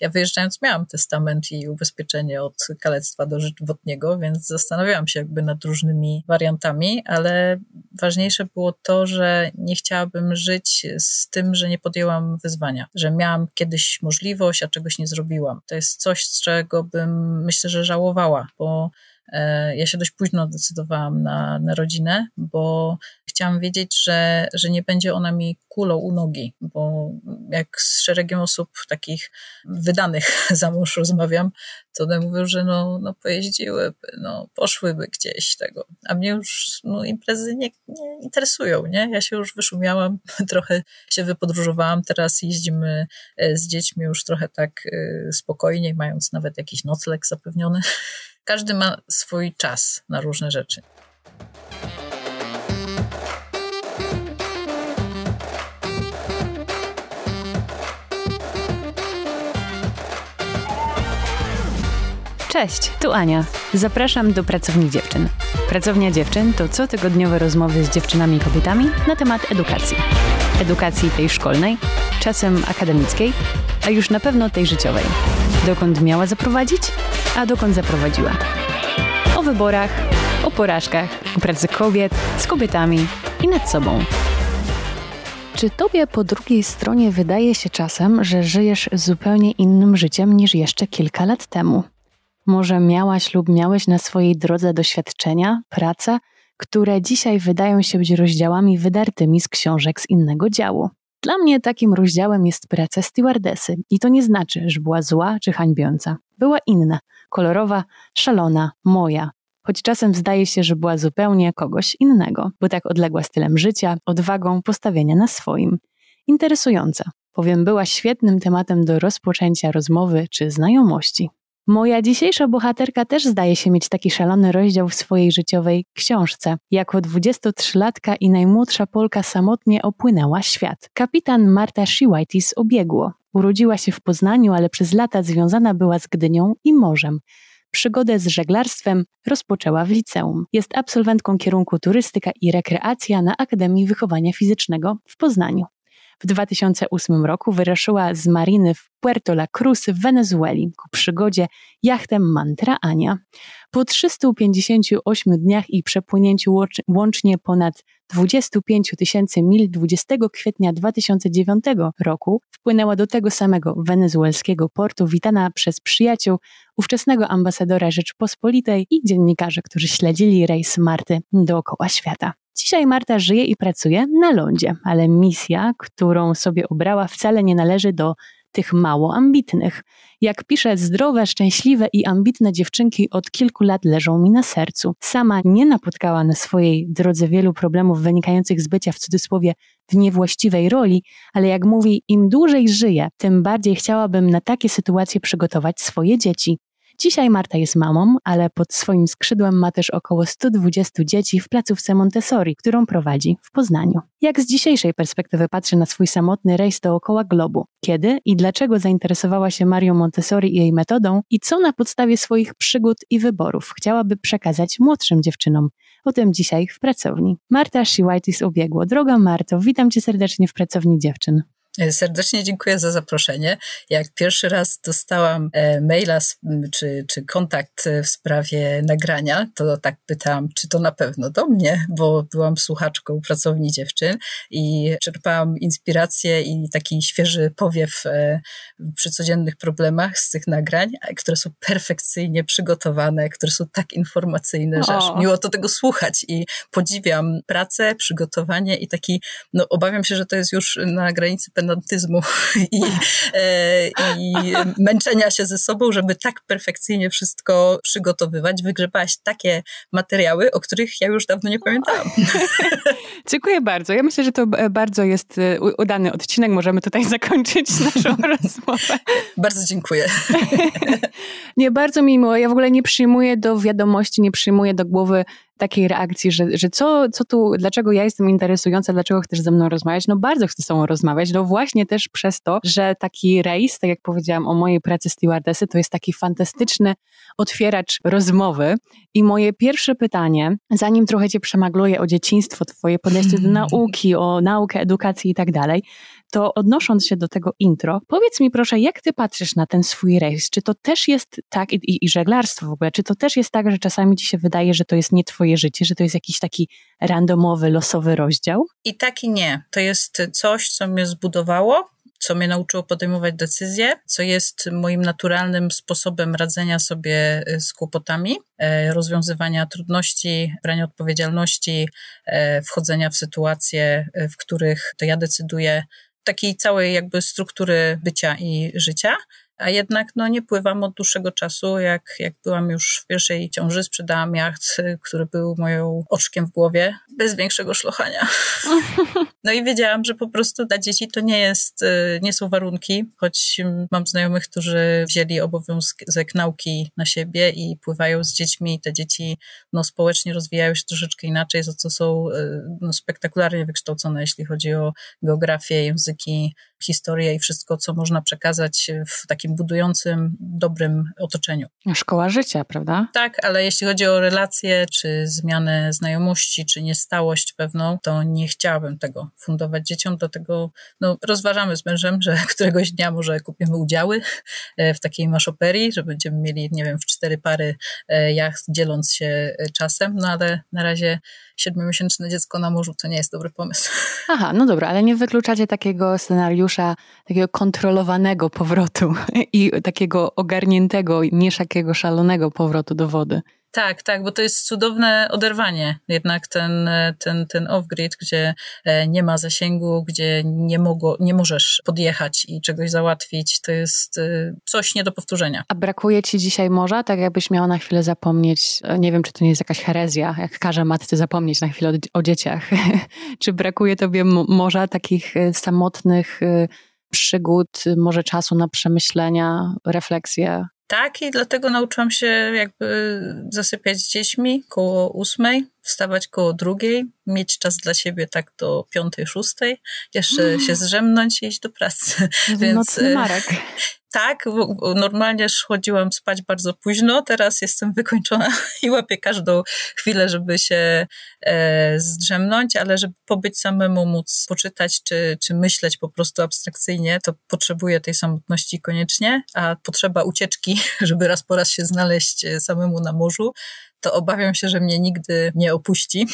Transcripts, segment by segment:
Ja wyjeżdżając miałam testament i ubezpieczenie od kalectwa dożywotniego, więc zastanawiałam się jakby nad różnymi wariantami, ale ważniejsze było to, że nie chciałabym żyć z tym, że nie podjęłam wyzwania, że miałam kiedyś możliwość, a czegoś nie zrobiłam. To jest coś, z czego bym myślę, że żałowała, bo ja się dość późno decydowałam na, na rodzinę, bo chciałam wiedzieć, że, że nie będzie ona mi kulą u nogi, bo jak z szeregiem osób takich wydanych za mąż rozmawiam, to one mówią, że no, no pojeździłyby, no poszłyby gdzieś tego, a mnie już no, imprezy nie, nie interesują, nie? Ja się już wyszumiałam, trochę się wypodróżowałam, teraz jeździmy e, z dziećmi już trochę tak e, spokojniej, mając nawet jakiś nocleg zapewniony. Każdy ma swój czas na różne rzeczy. Cześć, tu Ania. Zapraszam do Pracowni Dziewczyn. Pracownia Dziewczyn to cotygodniowe rozmowy z dziewczynami i kobietami na temat edukacji. Edukacji tej szkolnej, czasem akademickiej, a już na pewno tej życiowej. Dokąd miała zaprowadzić, a dokąd zaprowadziła. O wyborach, o porażkach, o pracy kobiet, z kobietami i nad sobą. Czy tobie po drugiej stronie wydaje się czasem, że żyjesz zupełnie innym życiem niż jeszcze kilka lat temu? Może miałaś lub miałeś na swojej drodze doświadczenia, prace, które dzisiaj wydają się być rozdziałami wydartymi z książek z innego działu. Dla mnie takim rozdziałem jest praca stewardesy i to nie znaczy, że była zła czy hańbiąca. Była inna, kolorowa, szalona, moja. Choć czasem zdaje się, że była zupełnie kogoś innego, bo tak odległa stylem życia, odwagą postawienia na swoim. Interesująca, bowiem była świetnym tematem do rozpoczęcia rozmowy czy znajomości. Moja dzisiejsza bohaterka też zdaje się mieć taki szalony rozdział w swojej życiowej książce. Jako 23-latka i najmłodsza Polka samotnie opłynęła świat. Kapitan Marta Shiwaitis obiegło. Urodziła się w Poznaniu, ale przez lata związana była z Gdynią i morzem. Przygodę z żeglarstwem rozpoczęła w liceum. Jest absolwentką kierunku turystyka i rekreacja na Akademii Wychowania Fizycznego w Poznaniu. W 2008 roku wyruszyła z mariny w Puerto La Cruz w Wenezueli ku przygodzie jachtem Mantra Ania. Po 358 dniach i przepłynięciu łącznie ponad 25 tysięcy mil 20 kwietnia 2009 roku wpłynęła do tego samego wenezuelskiego portu, witana przez przyjaciół ówczesnego ambasadora Rzeczpospolitej i dziennikarzy, którzy śledzili rejs Marty dookoła świata. Dzisiaj Marta żyje i pracuje na lądzie, ale misja, którą sobie obrała, wcale nie należy do tych mało ambitnych. Jak pisze, zdrowe, szczęśliwe i ambitne dziewczynki od kilku lat leżą mi na sercu. Sama nie napotkała na swojej drodze wielu problemów wynikających z bycia w cudzysłowie w niewłaściwej roli, ale jak mówi, im dłużej żyję, tym bardziej chciałabym na takie sytuacje przygotować swoje dzieci. Dzisiaj Marta jest mamą, ale pod swoim skrzydłem ma też około 120 dzieci w placówce Montessori, którą prowadzi w Poznaniu. Jak z dzisiejszej perspektywy patrzy na swój samotny rejs dookoła globu? Kiedy i dlaczego zainteresowała się Marią Montessori i jej metodą i co na podstawie swoich przygód i wyborów chciałaby przekazać młodszym dziewczynom? O tym dzisiaj w pracowni. Marta Shiwaitis obiegło. Droga Marto, witam cię serdecznie w pracowni dziewczyn. Serdecznie dziękuję za zaproszenie. Jak pierwszy raz dostałam e, maila czy, czy kontakt w sprawie nagrania, to tak pytałam, czy to na pewno do mnie, bo byłam słuchaczką pracowni dziewczyn i czerpałam inspirację i taki świeży powiew e, przy codziennych problemach z tych nagrań, które są perfekcyjnie przygotowane, które są tak informacyjne, że aż miło to tego słuchać i podziwiam pracę, przygotowanie i taki, no obawiam się, że to jest już na granicy pedantyzmu i, e, i męczenia się ze sobą, żeby tak perfekcyjnie wszystko przygotowywać. Wygrzebałaś takie materiały, o których ja już dawno nie pamiętałam. Dziękuję bardzo. Ja myślę, że to bardzo jest e, udany odcinek. Możemy tutaj zakończyć naszą rozmowę. Bardzo dziękuję. nie, bardzo mi miło. Ja w ogóle nie przyjmuję do wiadomości, nie przyjmuję do głowy takiej reakcji, że, że co, co tu, dlaczego ja jestem interesująca, dlaczego chcesz ze mną rozmawiać? No bardzo chcę z tobą rozmawiać, no właśnie też przez to, że taki rejs, tak jak powiedziałam o mojej pracy stewardessy, to jest taki fantastyczny otwieracz rozmowy. I moje pierwsze pytanie, zanim trochę cię przemagluję o dzieciństwo, twoje podejście do nauki, o naukę, edukację i tak dalej, To odnosząc się do tego intro, powiedz mi proszę, jak ty patrzysz na ten swój rejs? Czy to też jest tak, i, i, i żeglarstwo w ogóle, czy to też jest tak, że czasami ci się wydaje, że to jest nie twoje życie, że to jest jakiś taki randomowy, losowy rozdział? I tak i nie. To jest coś, co mnie zbudowało, co mnie nauczyło podejmować decyzje, co jest moim naturalnym sposobem radzenia sobie y, z kłopotami, e, rozwiązywania trudności, brania odpowiedzialności, e, wchodzenia w sytuacje, e, w których to ja decyduję, takiej całej jakby struktury bycia i życia jednak no, nie pływam od dłuższego czasu. Jak, jak byłam już w pierwszej ciąży, sprzedałam jacht, który był moją oczkiem w głowie, bez większego szlochania. No i wiedziałam, że po prostu dla dzieci to nie jest, y, nie są warunki, choć mam znajomych, którzy wzięli obowiązek nauki na siebie i pływają z dziećmi. Te dzieci no, społecznie rozwijają się troszeczkę inaczej, za co są y, no, spektakularnie wykształcone, jeśli chodzi o geografię, języki, historię i wszystko, co można przekazać w takim budującym, dobrym otoczeniu. Szkoła życia, prawda? Tak, ale jeśli chodzi o relacje, czy zmianę znajomości, czy niestałość pewną, to nie chciałabym tego fundować dzieciom, dlatego no, rozważamy z mężem, że któregoś dnia może kupimy udziały e, w takiej maszoperii, że będziemy mieli, nie wiem, w cztery pary e, jacht, dzieląc się e, czasem, no ale na razie siedmiomiesięczne dziecko na morzu to nie jest dobry pomysł. Aha, no dobra, ale nie wykluczacie takiego scenariusza, takiego kontrolowanego powrotu i takiego ogarniętego, nie takiego szalonego powrotu do wody. Tak, tak, bo to jest cudowne oderwanie. Jednak ten, ten, ten off-grid, gdzie e, nie ma zasięgu, gdzie nie, mogło, nie możesz podjechać i czegoś załatwić, to jest e, coś nie do powtórzenia. A brakuje ci dzisiaj morza? Tak jakbyś miała na chwilę zapomnieć, e, nie wiem, czy to nie jest jakaś herezja, jak każe matce zapomnieć na chwilę o, o dzieciach. czy brakuje tobie morza, takich samotnych przygód, może czasu na przemyślenia, refleksje? Tak, i dlatego nauczyłam się jakby zasypiać z dziećmi koło ósmej, wstawać koło drugiej, mieć czas dla siebie tak do piątej, szóstej, jeszcze mm. się zrzemnąć i iść do pracy. Więc, Nocny Marek. Tak, normalnie chodziłam spać bardzo późno, teraz jestem wykończona i łapię każdą chwilę, żeby się e, zdrzemnąć, ale żeby pobyć samemu, móc poczytać czy, czy myśleć po prostu abstrakcyjnie, to potrzebuję tej samotności koniecznie, a potrzeba ucieczki, żeby raz po raz się znaleźć e, samemu na morzu, to obawiam się, że mnie nigdy nie opuści,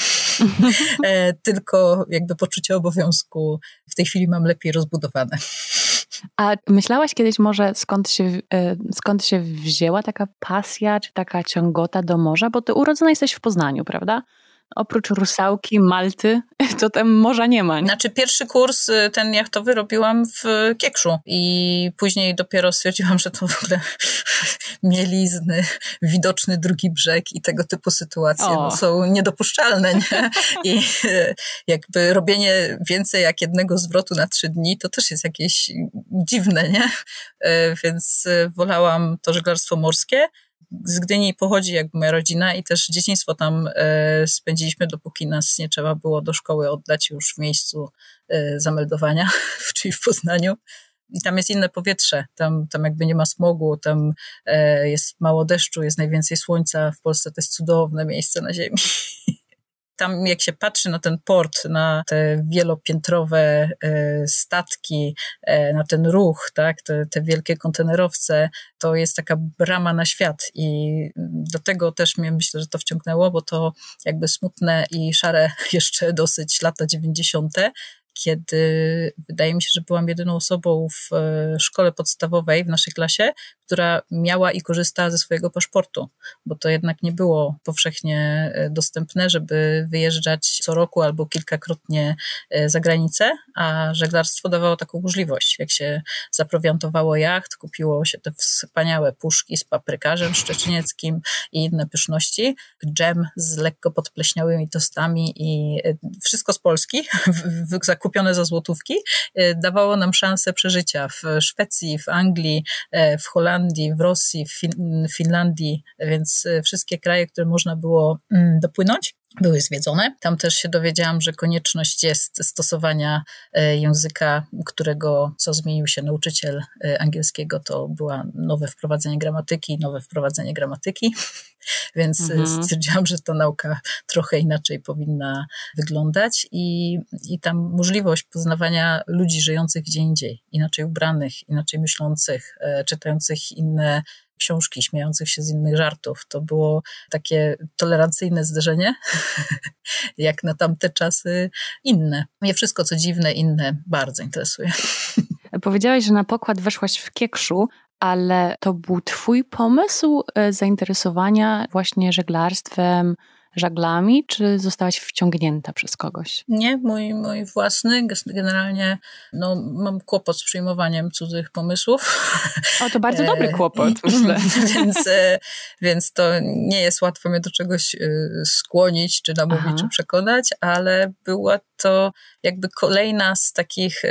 e, tylko jakby poczucie obowiązku w tej chwili mam lepiej rozbudowane. A myślałaś kiedyś może skąd się, e, skąd się wzięła taka pasja, czy taka ciągota do morza? Bo ty urodzona jesteś w Poznaniu, prawda? Oprócz Rusałki, Malty, to tam morza nie ma. Nie? Znaczy pierwszy kurs y, ten jachtowy robiłam w Kiekszu i później dopiero stwierdziłam, że to w ogóle mielizny, widoczny drugi brzeg i tego typu sytuacje no, są niedopuszczalne. Nie? I y, jakby robienie więcej jak jednego zwrotu na trzy dni to też jest jakieś dziwne, nie? Y, więc wolałam to żeglarstwo morskie z Gdyni pochodzi jakby moja rodzina i też dzieciństwo tam e, spędziliśmy, dopóki nas nie trzeba było do szkoły oddać już w miejscu e, zameldowania, czyli w Poznaniu. I tam jest inne powietrze, tam, tam jakby nie ma smogu, tam e, jest mało deszczu, jest najwięcej słońca. W Polsce to jest cudowne miejsce na ziemi. tam jak się patrzy na ten port, na te wielopiętrowe e, statki, e, na ten ruch, tak, te, te wielkie kontenerowce, to jest taka brama na świat i do tego też mnie myślę, że to wciągnęło, bo to jakby smutne i szare jeszcze dosyć lata dziewięćdziesiąte, kiedy wydaje mi się, że byłam jedyną osobą w e, szkole podstawowej w naszej klasie, która miała i korzystała ze swojego paszportu, bo to jednak nie było powszechnie e, dostępne, żeby wyjeżdżać co roku albo kilkakrotnie e, za granicę, a żeglarstwo dawało taką możliwość. Jak się zaprowiantowało jacht, kupiło się te wspaniałe puszki z paprykarzem szczecienieckim i inne pyszności, dżem z lekko podpleśniałymi tostami i wszystko z Polski, kupione za złotówki, e, dawało nam szansę przeżycia w Szwecji, w Anglii, e, w Holandii, w Rosji, w Finlandii, więc e, wszystkie kraje, które można było mm, dopłynąć były zwiedzone. Tam też się dowiedziałam, że konieczność jest stosowania e, języka, którego, co zmienił się nauczyciel e, angielskiego, to była nowe wprowadzenie gramatyki, nowe wprowadzenie gramatyki, więc e, mhm. stwierdziłam, że ta nauka trochę inaczej powinna wyglądać i, i tam możliwość poznawania ludzi żyjących gdzie indziej, inaczej ubranych, inaczej myślących, czytających inne książki, śmiejących się z innych żartów. To było takie tolerancyjne zderzenie, jak na tamte czasy inne. Mnie wszystko, co dziwne, inne bardzo interesuje. Powiedziałaś, że na pokład weszłaś w Kiekszu, ale to był twój pomysł e, zainteresowania właśnie żeglarstwem, żaglami, czy zostałaś wciągnięta przez kogoś? Nie, mój, mój własny. Generalnie no, mam kłopot z przyjmowaniem cudzych pomysłów. O, to bardzo dobry e, kłopot, myślę. więc, e, więc to nie jest łatwo mnie do czegoś e, skłonić, czy namówić, Aha. czy przekonać, ale była to jakby kolejna z takich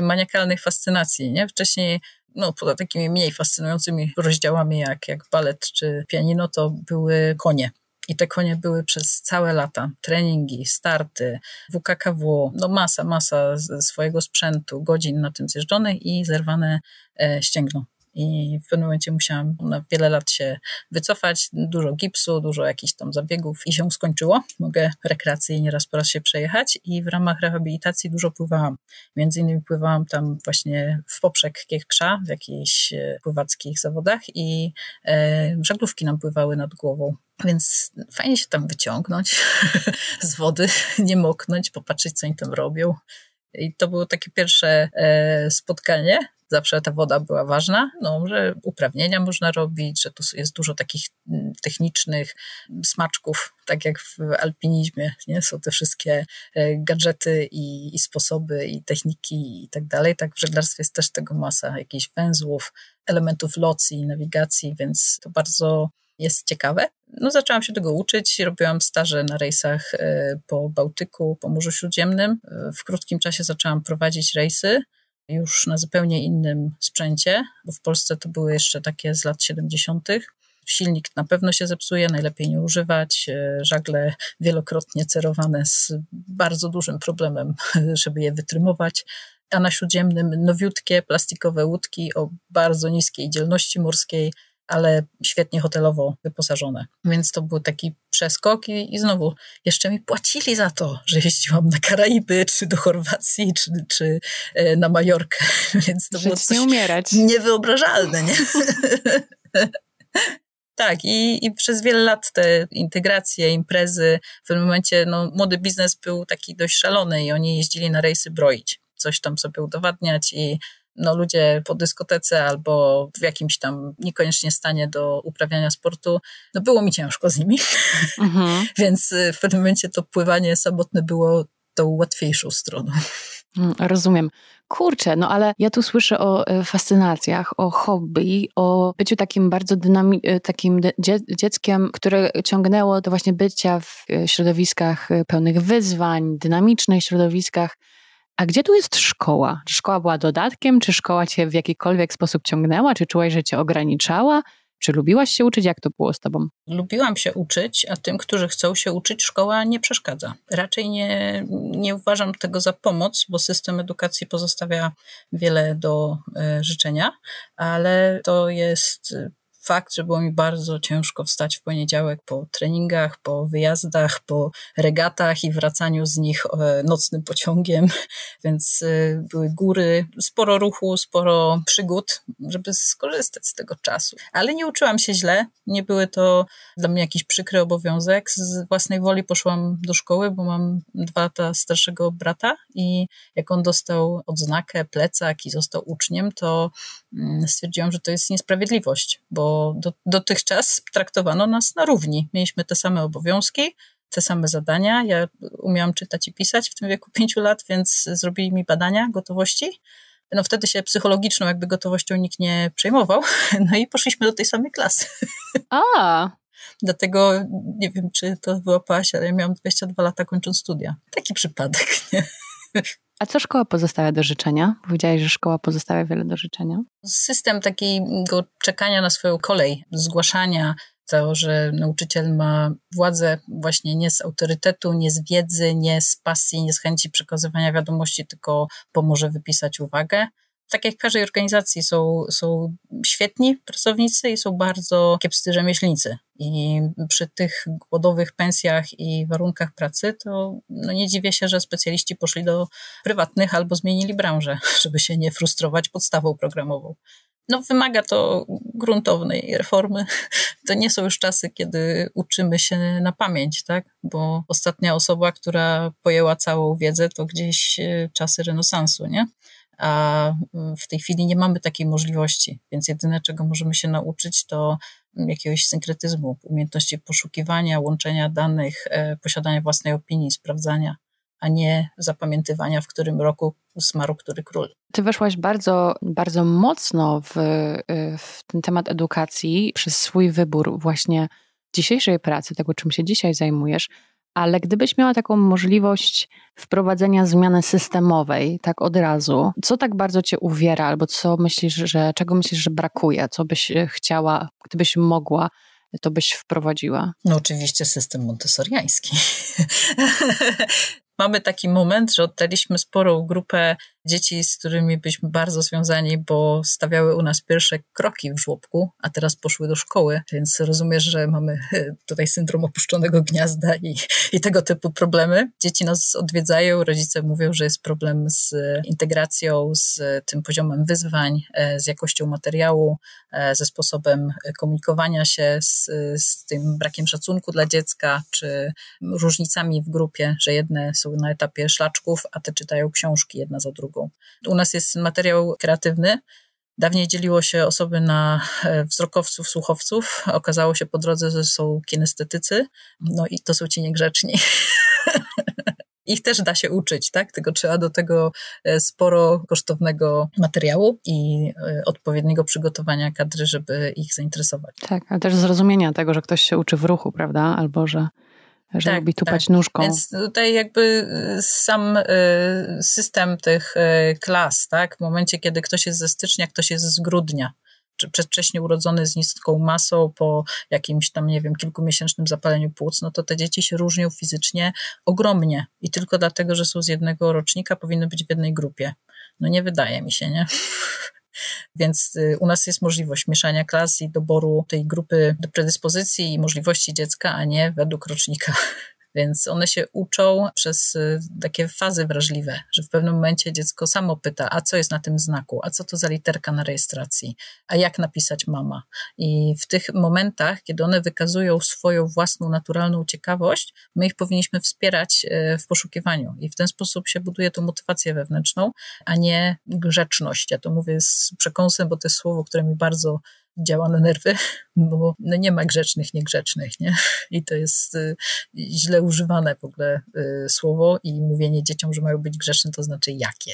maniakalnych fascynacji. Nie? Wcześniej no, poza takimi mniej fascynującymi rozdziałami jak, jak balet czy pianino, to były konie. I te konie były przez całe lata. Treningi, starty, WKKW, no masa, masa swojego sprzętu, godzin na tym zjeżdżonych i zerwane e, ścięgno i w pewnym momencie musiałam na wiele lat się wycofać, dużo gipsu, dużo jakichś tam zabiegów i się skończyło. Mogę rekreacyjnie raz po raz się przejechać i w ramach rehabilitacji dużo pływałam. Między innymi pływałam tam właśnie w poprzek Kiekrza, w jakichś e, pływackich zawodach i e, żaglówki nam pływały nad głową. Więc fajnie się tam wyciągnąć z wody, nie moknąć, popatrzeć, co oni tam robią. I to było takie pierwsze e, spotkanie zawsze ta woda była ważna, no, że uprawnienia można robić, że tu jest dużo takich mm, technicznych smaczków, tak jak w alpinizmie, nie? Są te wszystkie e, gadżety i, i sposoby i techniki i tak dalej. Tak w żeglarstwie jest też tego masa, jakichś węzłów, elementów locji, nawigacji, więc to bardzo jest ciekawe. No, zaczęłam się tego uczyć, robiłam staże na rejsach e, po Bałtyku, po Morzu Śródziemnym. E, w krótkim czasie zaczęłam prowadzić rejsy już na zupełnie innym sprzęcie, bo w Polsce to były jeszcze takie z lat 70. Silnik na pewno się zepsuje, najlepiej nie używać. E, żagle wielokrotnie cerowane z bardzo dużym problemem, żeby je wytrymować. A na śródziemnym nowiutkie plastikowe łódki o bardzo niskiej dzielności morskiej, ale świetnie hotelowo wyposażone. Więc to był taki przeskok i, i znowu jeszcze mi płacili za to, że jeździłam na Karaiby, czy do Chorwacji, czy, czy e, na Majorkę. Więc to Żyć było coś nie umierać. niewyobrażalne, nie? Tak, i, i przez wiele lat te integracje, imprezy, w pewnym momencie no, młody biznes był taki dość szalony i oni jeździli na rejsy broić, coś tam sobie udowadniać i no, ludzie po dyskotece albo w jakimś tam niekoniecznie stanie do uprawiania sportu, no było mi ciężko z nimi. Mhm. Więc y, w pewnym momencie to pływanie samotne było tą łatwiejszą stroną. Mm, rozumiem. Kurczę, no ale ja tu słyszę o e, fascynacjach, o hobby, o byciu takim bardzo dynami- e, takim dzieckiem, które ciągnęło do właśnie bycia w e, środowiskach pełnych wyzwań, dynamicznych środowiskach. A gdzie tu jest szkoła? Czy szkoła była dodatkiem? Czy szkoła cię w jakikolwiek sposób ciągnęła? Czy czułaś, że cię ograniczała? Czy lubiłaś się uczyć? Jak to było z tobą? Lubiłam się uczyć, a tym, którzy chcą się uczyć, szkoła nie przeszkadza. Raczej nie, nie uważam tego za pomoc, bo system edukacji pozostawia wiele do y, życzenia, ale to jest fakt, że było mi bardzo ciężko wstać w poniedziałek po treningach, po wyjazdach, po regatach i wracaniu z nich e, nocnym pociągiem, więc e, były góry, sporo ruchu, sporo przygód, żeby skorzystać z tego czasu. Ale nie uczyłam się źle, nie były to dla mnie jakiś przykry obowiązek. Z własnej woli poszłam do szkoły, bo mam dwa lata starszego brata i jak on dostał odznakę, plecak i został uczniem, to mm, stwierdziłam, że to jest niesprawiedliwość, bo do, dotychczas traktowano nas na równi. Mieliśmy te same obowiązki, te same zadania. Ja umiałam czytać i pisać w tym wieku pięciu lat, więc zrobili mi badania gotowości. No wtedy się psychologiczną jakby gotowością nikt nie przejmował. No i poszliśmy do tej samej klasy. A. Dlatego nie wiem, czy to wyłapałaś, ale ja miałam 22 lata kończąc studia. Taki przypadek, nie? A co szkoła pozostawia do życzenia? Powiedziałeś, że szkoła pozostawia wiele do życzenia. System takiego czekania na swoją kolej, zgłaszania To, że nauczyciel ma władzę właśnie nie z autorytetu, nie z wiedzy, nie z pasji, nie z chęci przekazywania wiadomości, tylko pomoże wypisać uwagę tak jak w każdej organizacji są, są świetni pracownicy i są bardzo kiepscy rzemieślnicy. I przy tych głodowych pensjach i warunkach pracy, to no nie dziwię się, że specjaliści poszli do prywatnych albo zmienili branżę, żeby się nie frustrować podstawą programową. No, wymaga to gruntownej reformy. To nie są już czasy, kiedy uczymy się na pamięć, tak? Bo ostatnia osoba, która pojęła całą wiedzę, to gdzieś e, czasy renesansu, nie? A w tej chwili nie mamy takiej możliwości, więc jedyne, czego możemy się nauczyć, to jakiegoś synkretyzmu, umiejętności poszukiwania, łączenia danych, e, posiadania własnej opinii, sprawdzania, a nie zapamiętywania, w którym roku usmarł który król. Ty weszłaś bardzo, bardzo mocno w, w ten temat edukacji przez swój wybór właśnie dzisiejszej pracy, tego czym się dzisiaj zajmujesz, ale gdybyś miała taką możliwość wprowadzenia zmiany systemowej, tak od razu, co tak bardzo cię uwiera, albo co myślisz, że, czego myślisz, że brakuje, co byś chciała, gdybyś mogła, to byś wprowadziła? No oczywiście system montessoriański. Mamy taki moment, że oddaliśmy sporą grupę dzieci, z którymi byliśmy bardzo związani, bo stawiały u nas pierwsze kroki w żłobku, a teraz poszły do szkoły, więc rozumiesz, że mamy e, tutaj syndrom opuszczonego gniazda i, i tego typu problemy. Dzieci nas odwiedzają, rodzice mówią, że jest problem z integracją, z tym poziomem wyzwań, e, z jakością materiału, e, ze sposobem komunikowania się, z, z tym brakiem szacunku dla dziecka, czy różnicami w grupie, że jedne są na etapie szlaczków, a te czytają książki jedna za drugą U nas jest materiał kreatywny. Dawniej dzieliło się osoby na e, wzrokowców, słuchowców. Okazało się po drodze, że są kinestetycy, no i to są ci niegrzeczni. Ich też da się uczyć, tak? Tylko trzeba do tego e, sporo kosztownego materiału i e, odpowiedniego przygotowania kadry, żeby ich zainteresować. Tak, ale też zrozumienia tego, że ktoś się uczy w ruchu, prawda? Albo że że tak, lubi tupać tak. nóżką. Więc tutaj jakby y, sam y, system tych y, klas, tak? W momencie, kiedy ktoś jest ze stycznia, ktoś jest z grudnia, czy przedwcześnie urodzony z niską masą po jakimś tam, nie wiem, kilkumiesięcznym zapaleniu płuc, no to te dzieci się różnią fizycznie ogromnie i tylko dlatego, że są z jednego rocznika, powinny być w jednej grupie. No nie wydaje mi się, nie? Więc y, u nas jest możliwość mieszania klas i doboru tej grupy do predyspozycji i możliwości dziecka, a nie według rocznika. Więc one się uczą przez y, takie fazy wrażliwe, że w pewnym momencie dziecko samo pyta, a co jest na tym znaku, a co to za literka na rejestracji, a jak napisać mama. I w tych momentach, kiedy one wykazują swoją własną naturalną ciekawość, my ich powinniśmy wspierać y, w poszukiwaniu. I w ten sposób się buduje tą motywację wewnętrzną, a nie grzeczność. Ja to mówię z przekąsem, bo to jest słowo, które mi bardzo działa na nerwy, bo no nie ma grzecznych, niegrzecznych, nie? I to jest y, źle używane w ogóle y, słowo i mówienie dzieciom, że mają być grzeczne, to znaczy jakie?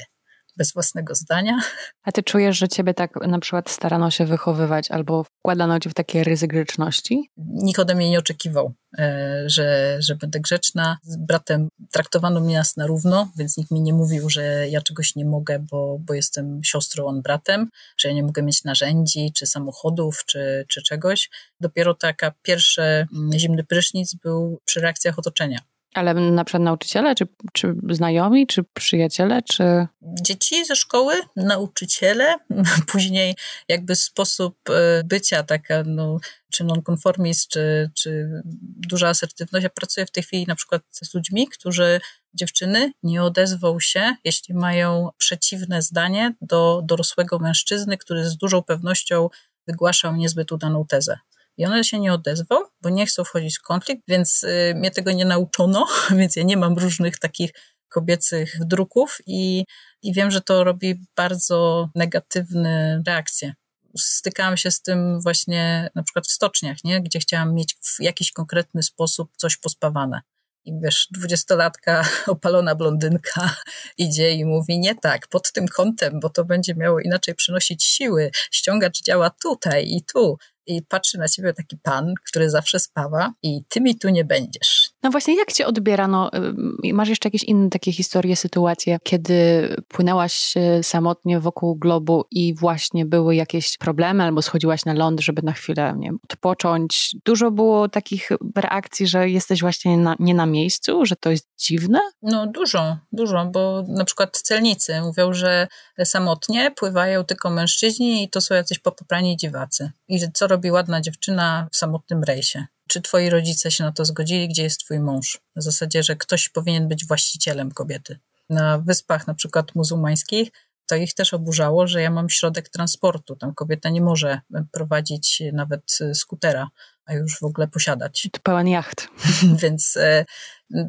Bez własnego zdania. A ty czujesz, że ciebie tak na przykład starano się wychowywać albo wkładano ci w takie ryzy grzeczności? Nikt ode mnie nie oczekiwał, e, że, że będę grzeczna. Z bratem traktowano mnie nas na równo, więc nikt mi nie mówił, że ja czegoś nie mogę, bo, bo jestem siostrą, on bratem, że ja nie mogę mieć narzędzi, czy samochodów, czy, czy czegoś. Dopiero taka pierwszy mm, zimny prysznic był przy reakcjach otoczenia ale na przykład nauczyciele, czy, czy znajomi, czy przyjaciele, czy... Dzieci ze szkoły, nauczyciele, później jakby sposób e, bycia taka, no, czy nonkonformizm, czy, czy duża asertywność. Ja pracuję w tej chwili na przykład z ludźmi, którzy, dziewczyny, nie odezwą się, jeśli mają przeciwne zdanie do dorosłego mężczyzny, który z dużą pewnością wygłaszał niezbyt udaną tezę. I one się nie odezwą, bo nie chcą wchodzić w konflikt, więc y, mnie tego nie nauczono, więc ja nie mam różnych takich kobiecych druków i, i wiem, że to robi bardzo negatywne reakcje. Stykałam się z tym właśnie na przykład w stoczniach, nie? gdzie chciałam mieć w jakiś konkretny sposób coś pospawane. I wiesz, dwudziestolatka, opalona blondynka idzie i mówi nie tak, pod tym kątem, bo to będzie miało inaczej przynosić siły. Ściągacz działa tutaj i tu i patrzy na ciebie taki pan, który zawsze spawa i ty mi tu nie będziesz. No właśnie, jak cię odbierano? Masz jeszcze jakieś inne takie historie, sytuacje, kiedy płynęłaś e, samotnie wokół globu i właśnie były jakieś problemy, albo schodziłaś na ląd, żeby na chwilę nie wiem, odpocząć? Dużo było takich reakcji, że jesteś właśnie na, nie na miejscu, że to jest dziwne? No dużo, dużo, bo na przykład celnicy mówią, że samotnie pływają tylko mężczyźni i to są jacyś popoprani dziwacy. I co robi ładna dziewczyna w samotnym rejsie? Czy twoi rodzice się na to zgodzili, gdzie jest twój mąż. W zasadzie, że ktoś powinien być właścicielem kobiety. Na wyspach na przykład muzułmańskich to ich też oburzało, że ja mam środek transportu. Tam kobieta nie może prowadzić nawet skutera, a już w ogóle posiadać. To pełen jacht. Więc e,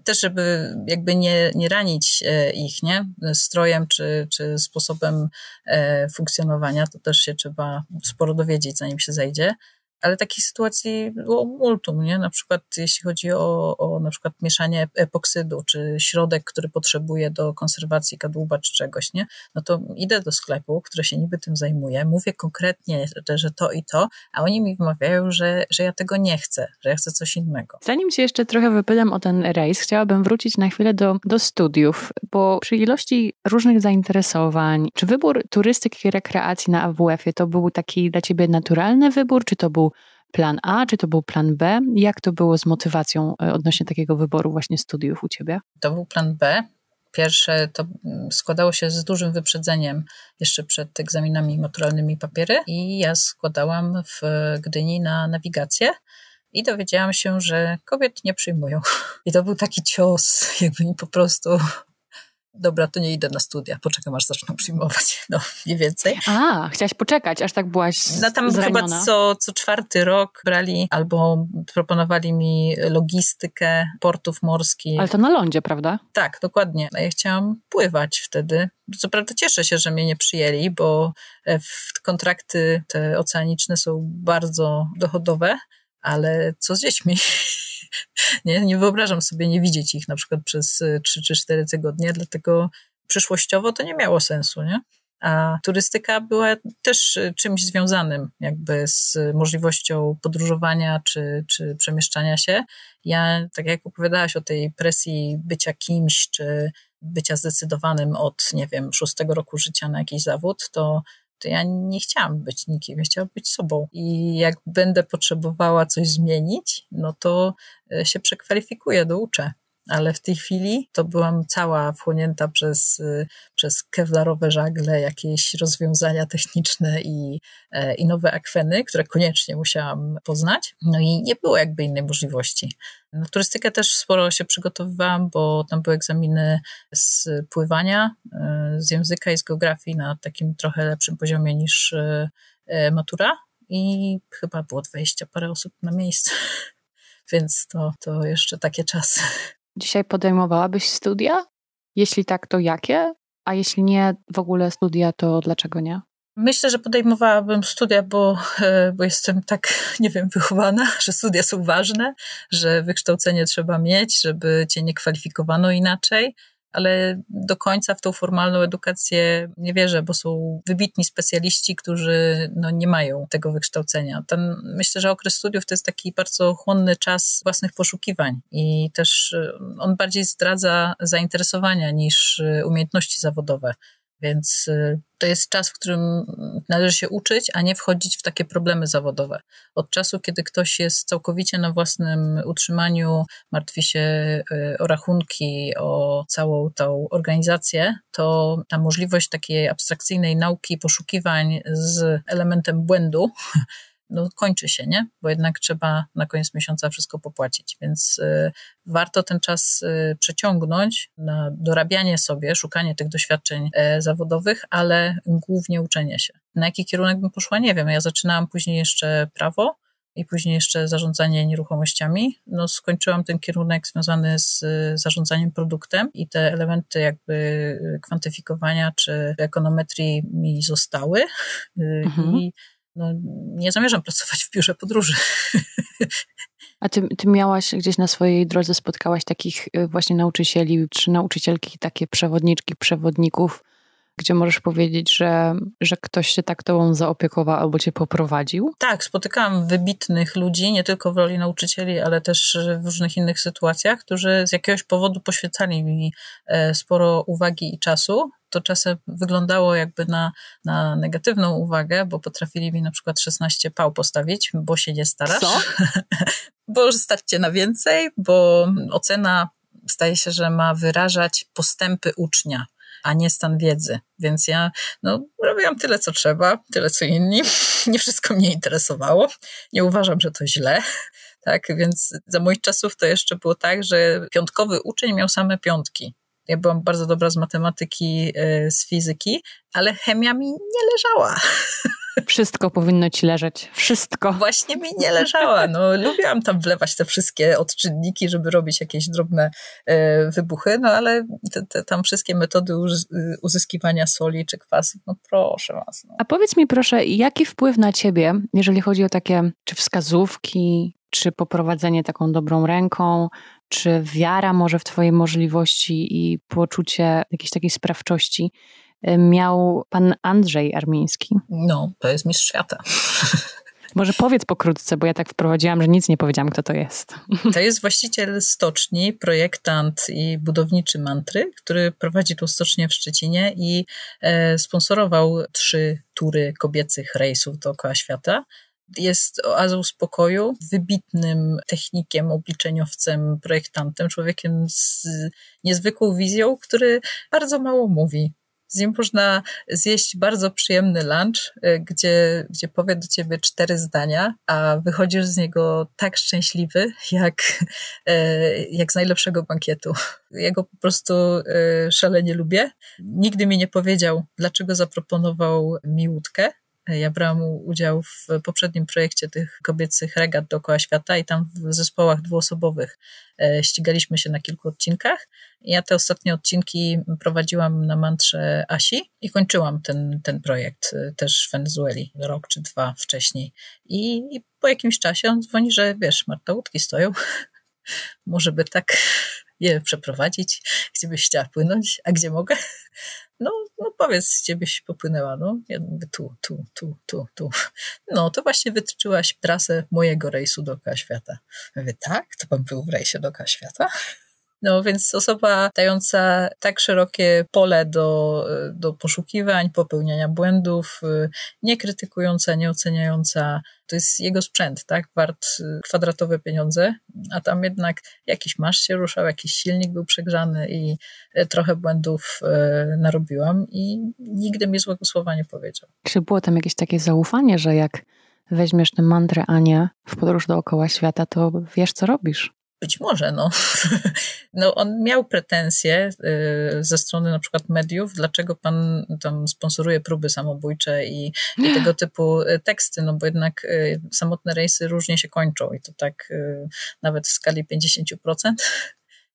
też, żeby jakby nie, nie ranić e, ich, nie? Strojem czy, czy sposobem e, funkcjonowania, to też się trzeba sporo dowiedzieć, zanim się zejdzie ale takich sytuacji było multum, nie? Na przykład jeśli chodzi o, o na przykład mieszanie epoksydu, czy środek, który potrzebuje do konserwacji kadłuba czy czegoś, nie? No to idę do sklepu, który się niby tym zajmuje, mówię konkretnie, że, że to i to, a oni mi wmawiają, że, że ja tego nie chcę, że ja chcę coś innego. Zanim się jeszcze trochę wypytam o ten rejs, chciałabym wrócić na chwilę do, do studiów, bo przy ilości różnych zainteresowań, czy wybór turystyki i rekreacji na AWF-ie to był taki dla ciebie naturalny wybór, czy to był plan A, czy to był plan B? Jak to było z motywacją e, odnośnie takiego wyboru właśnie studiów u ciebie? To był plan B. Pierwsze to mm, składało się z dużym wyprzedzeniem jeszcze przed egzaminami maturalnymi papiery i ja składałam w Gdyni na nawigację i dowiedziałam się, że kobiet nie przyjmują. I to był taki cios, jakby mi po prostu dobra, to nie idę na studia, poczekam aż zaczną przyjmować, no mniej więcej. A, chciałaś poczekać, aż tak byłaś No tam zraniona. chyba co, co czwarty rok brali albo proponowali mi logistykę portów morskich. Ale to na lądzie, prawda? Tak, dokładnie. Ja chciałam pływać wtedy. Co prawda cieszę się, że mnie nie przyjęli, bo e, kontrakty te oceaniczne są bardzo dochodowe, ale co z dziećmi? nie, nie wyobrażam sobie nie widzieć ich na przykład przez 3 czy 4 tygodnie, dlatego przyszłościowo to nie miało sensu, nie? A turystyka była też czymś związanym jakby z możliwością podróżowania czy, czy przemieszczania się. Ja, tak jak opowiadałaś o tej presji bycia kimś, czy bycia zdecydowanym od, nie wiem, szóstego roku życia na jakiś zawód, to ja nie chciałam być nikim, ja chciałam być sobą. I jak będę potrzebowała coś zmienić, no to e, się przekwalifikuję, douczę ale w tej chwili to byłam cała wchłonięta przez, y, przez kewlarowe żagle, jakieś rozwiązania techniczne i, e, i nowe akweny, które koniecznie musiałam poznać. No i nie było jakby innej możliwości. Na turystykę też sporo się przygotowywałam, bo tam były egzaminy z pływania, e, z języka i z geografii na takim trochę lepszym poziomie niż e, matura i chyba było 20 parę osób na miejscu. Więc to, to jeszcze takie czasy. Dzisiaj podejmowałabyś studia? Jeśli tak, to jakie? A jeśli nie w ogóle studia, to dlaczego nie? Myślę, że podejmowałabym studia, bo, e, bo jestem tak, nie wiem, wychowana, że studia są ważne, że wykształcenie trzeba mieć, żeby cię nie kwalifikowano inaczej ale do końca w tą formalną edukację nie wierzę, bo są wybitni specjaliści, którzy no, nie mają tego wykształcenia. Ten, myślę, że okres studiów to jest taki bardzo chłonny czas własnych poszukiwań i też e, on bardziej zdradza zainteresowania niż e, umiejętności zawodowe. Więc y, to jest czas, w którym należy się uczyć, a nie wchodzić w takie problemy zawodowe. Od czasu, kiedy ktoś jest całkowicie na własnym utrzymaniu, martwi się y, o rachunki, o całą tą organizację, to ta możliwość takiej abstrakcyjnej nauki, poszukiwań z elementem błędu no, kończy się, nie? Bo jednak trzeba na koniec miesiąca wszystko popłacić, więc y, warto ten czas y, przeciągnąć na dorabianie sobie, szukanie tych doświadczeń y, zawodowych, ale głównie uczenie się. Na jaki kierunek bym poszła, nie wiem. Ja zaczynałam później jeszcze prawo, i później jeszcze zarządzanie nieruchomościami. No, skończyłam ten kierunek związany z y, zarządzaniem produktem i te elementy jakby y, kwantyfikowania czy ekonometrii mi zostały. Y, mhm. I no, nie zamierzam pracować w biurze podróży. A ty, ty miałaś gdzieś na swojej drodze, spotkałaś takich y, właśnie nauczycieli czy nauczycielki, takie przewodniczki, przewodników, gdzie możesz powiedzieć, że, że ktoś się tak tobą zaopiekował albo cię poprowadził? Tak, spotykałam wybitnych ludzi, nie tylko w roli nauczycieli, ale też w różnych innych sytuacjach, którzy z jakiegoś powodu poświęcali mi e, sporo uwagi i czasu to czasem wyglądało jakby na, na negatywną uwagę, bo potrafili mi na przykład 16 pał postawić, bo się nie starasz. Co? bo starcie na więcej, bo ocena staje się, że ma wyrażać postępy ucznia a nie stan wiedzy. Więc ja no, robiłam tyle, co trzeba, tyle, co inni. Nie wszystko mnie interesowało. Nie uważam, że to źle. Tak, więc za moich czasów to jeszcze było tak, że piątkowy uczeń miał same piątki. Ja byłam bardzo dobra z matematyki, e, z fizyki, ale chemia mi nie leżała. Wszystko powinno ci leżeć. Wszystko. Właśnie mi nie leżała. No, lubiłam tam wlewać te wszystkie odczynniki, żeby robić jakieś drobne e, wybuchy, no ale te, te, tam wszystkie metody uzyskiwania soli czy kwasów, no proszę was. No. A powiedz mi proszę, jaki wpływ na ciebie, jeżeli chodzi o takie czy wskazówki, czy poprowadzenie taką dobrą ręką, czy wiara może w Twoje możliwości i poczucie jakiejś takiej sprawczości y, miał pan Andrzej Armiński? No, to jest mistrz świata. Może powiedz pokrótce, bo ja tak wprowadziłam, że nic nie powiedziałam, kto to jest. To jest właściciel stoczni, projektant i budowniczy mantry, który prowadzi tą stocznię w Szczecinie i e, sponsorował trzy tury kobiecych rejsów dookoła świata. Jest oazą spokoju, wybitnym technikiem, obliczeniowcem, projektantem, człowiekiem z niezwykłą wizją, który bardzo mało mówi. Z nim można zjeść bardzo przyjemny lunch, y, gdzie, gdzie powie do ciebie cztery zdania, a wychodzisz z niego tak szczęśliwy, jak, y, jak z najlepszego bankietu. Ja go po prostu y, szalenie lubię. Nigdy mi nie powiedział, dlaczego zaproponował mi łódkę ja brałam udział w poprzednim projekcie tych kobiecych regat dookoła świata i tam w zespołach dwuosobowych e, ścigaliśmy się na kilku odcinkach. Ja te ostatnie odcinki prowadziłam na mantrze Asi i kończyłam ten, ten projekt e, też w Wenezueli rok czy dwa wcześniej. I, I po jakimś czasie on dzwoni, że wiesz, Marta, łódki stoją, może by tak je przeprowadzić, gdzie byś chciała płynąć, a gdzie mogę? No, no powiedz, gdzie byś popłynęła, no. Ja mówię, tu, tu, tu, tu, tu. No, to właśnie wytyczyłaś trasę mojego rejsu dookoła świata. Mówię, tak? To pan był w rejsie dookoła świata? No więc osoba dająca tak szerokie pole do, do poszukiwań, popełniania błędów, nie krytykująca, nie oceniająca, to jest jego sprzęt, tak? Wart kwadratowe pieniądze, a tam jednak jakiś masz się ruszał, jakiś silnik był przegrzany i trochę błędów narobiłam i nigdy mi złego słowa nie powiedział. Czy było tam jakieś takie zaufanie, że jak weźmiesz tę mantrę Anię w podróż dookoła świata, to wiesz, co robisz? Być może, no. no on miał pretensje y, ze strony na przykład mediów, dlaczego pan tam sponsoruje próby samobójcze i, i tego typu y, teksty, no bo jednak y, samotne rejsy różnie się kończą i to tak nawet w skali 50%.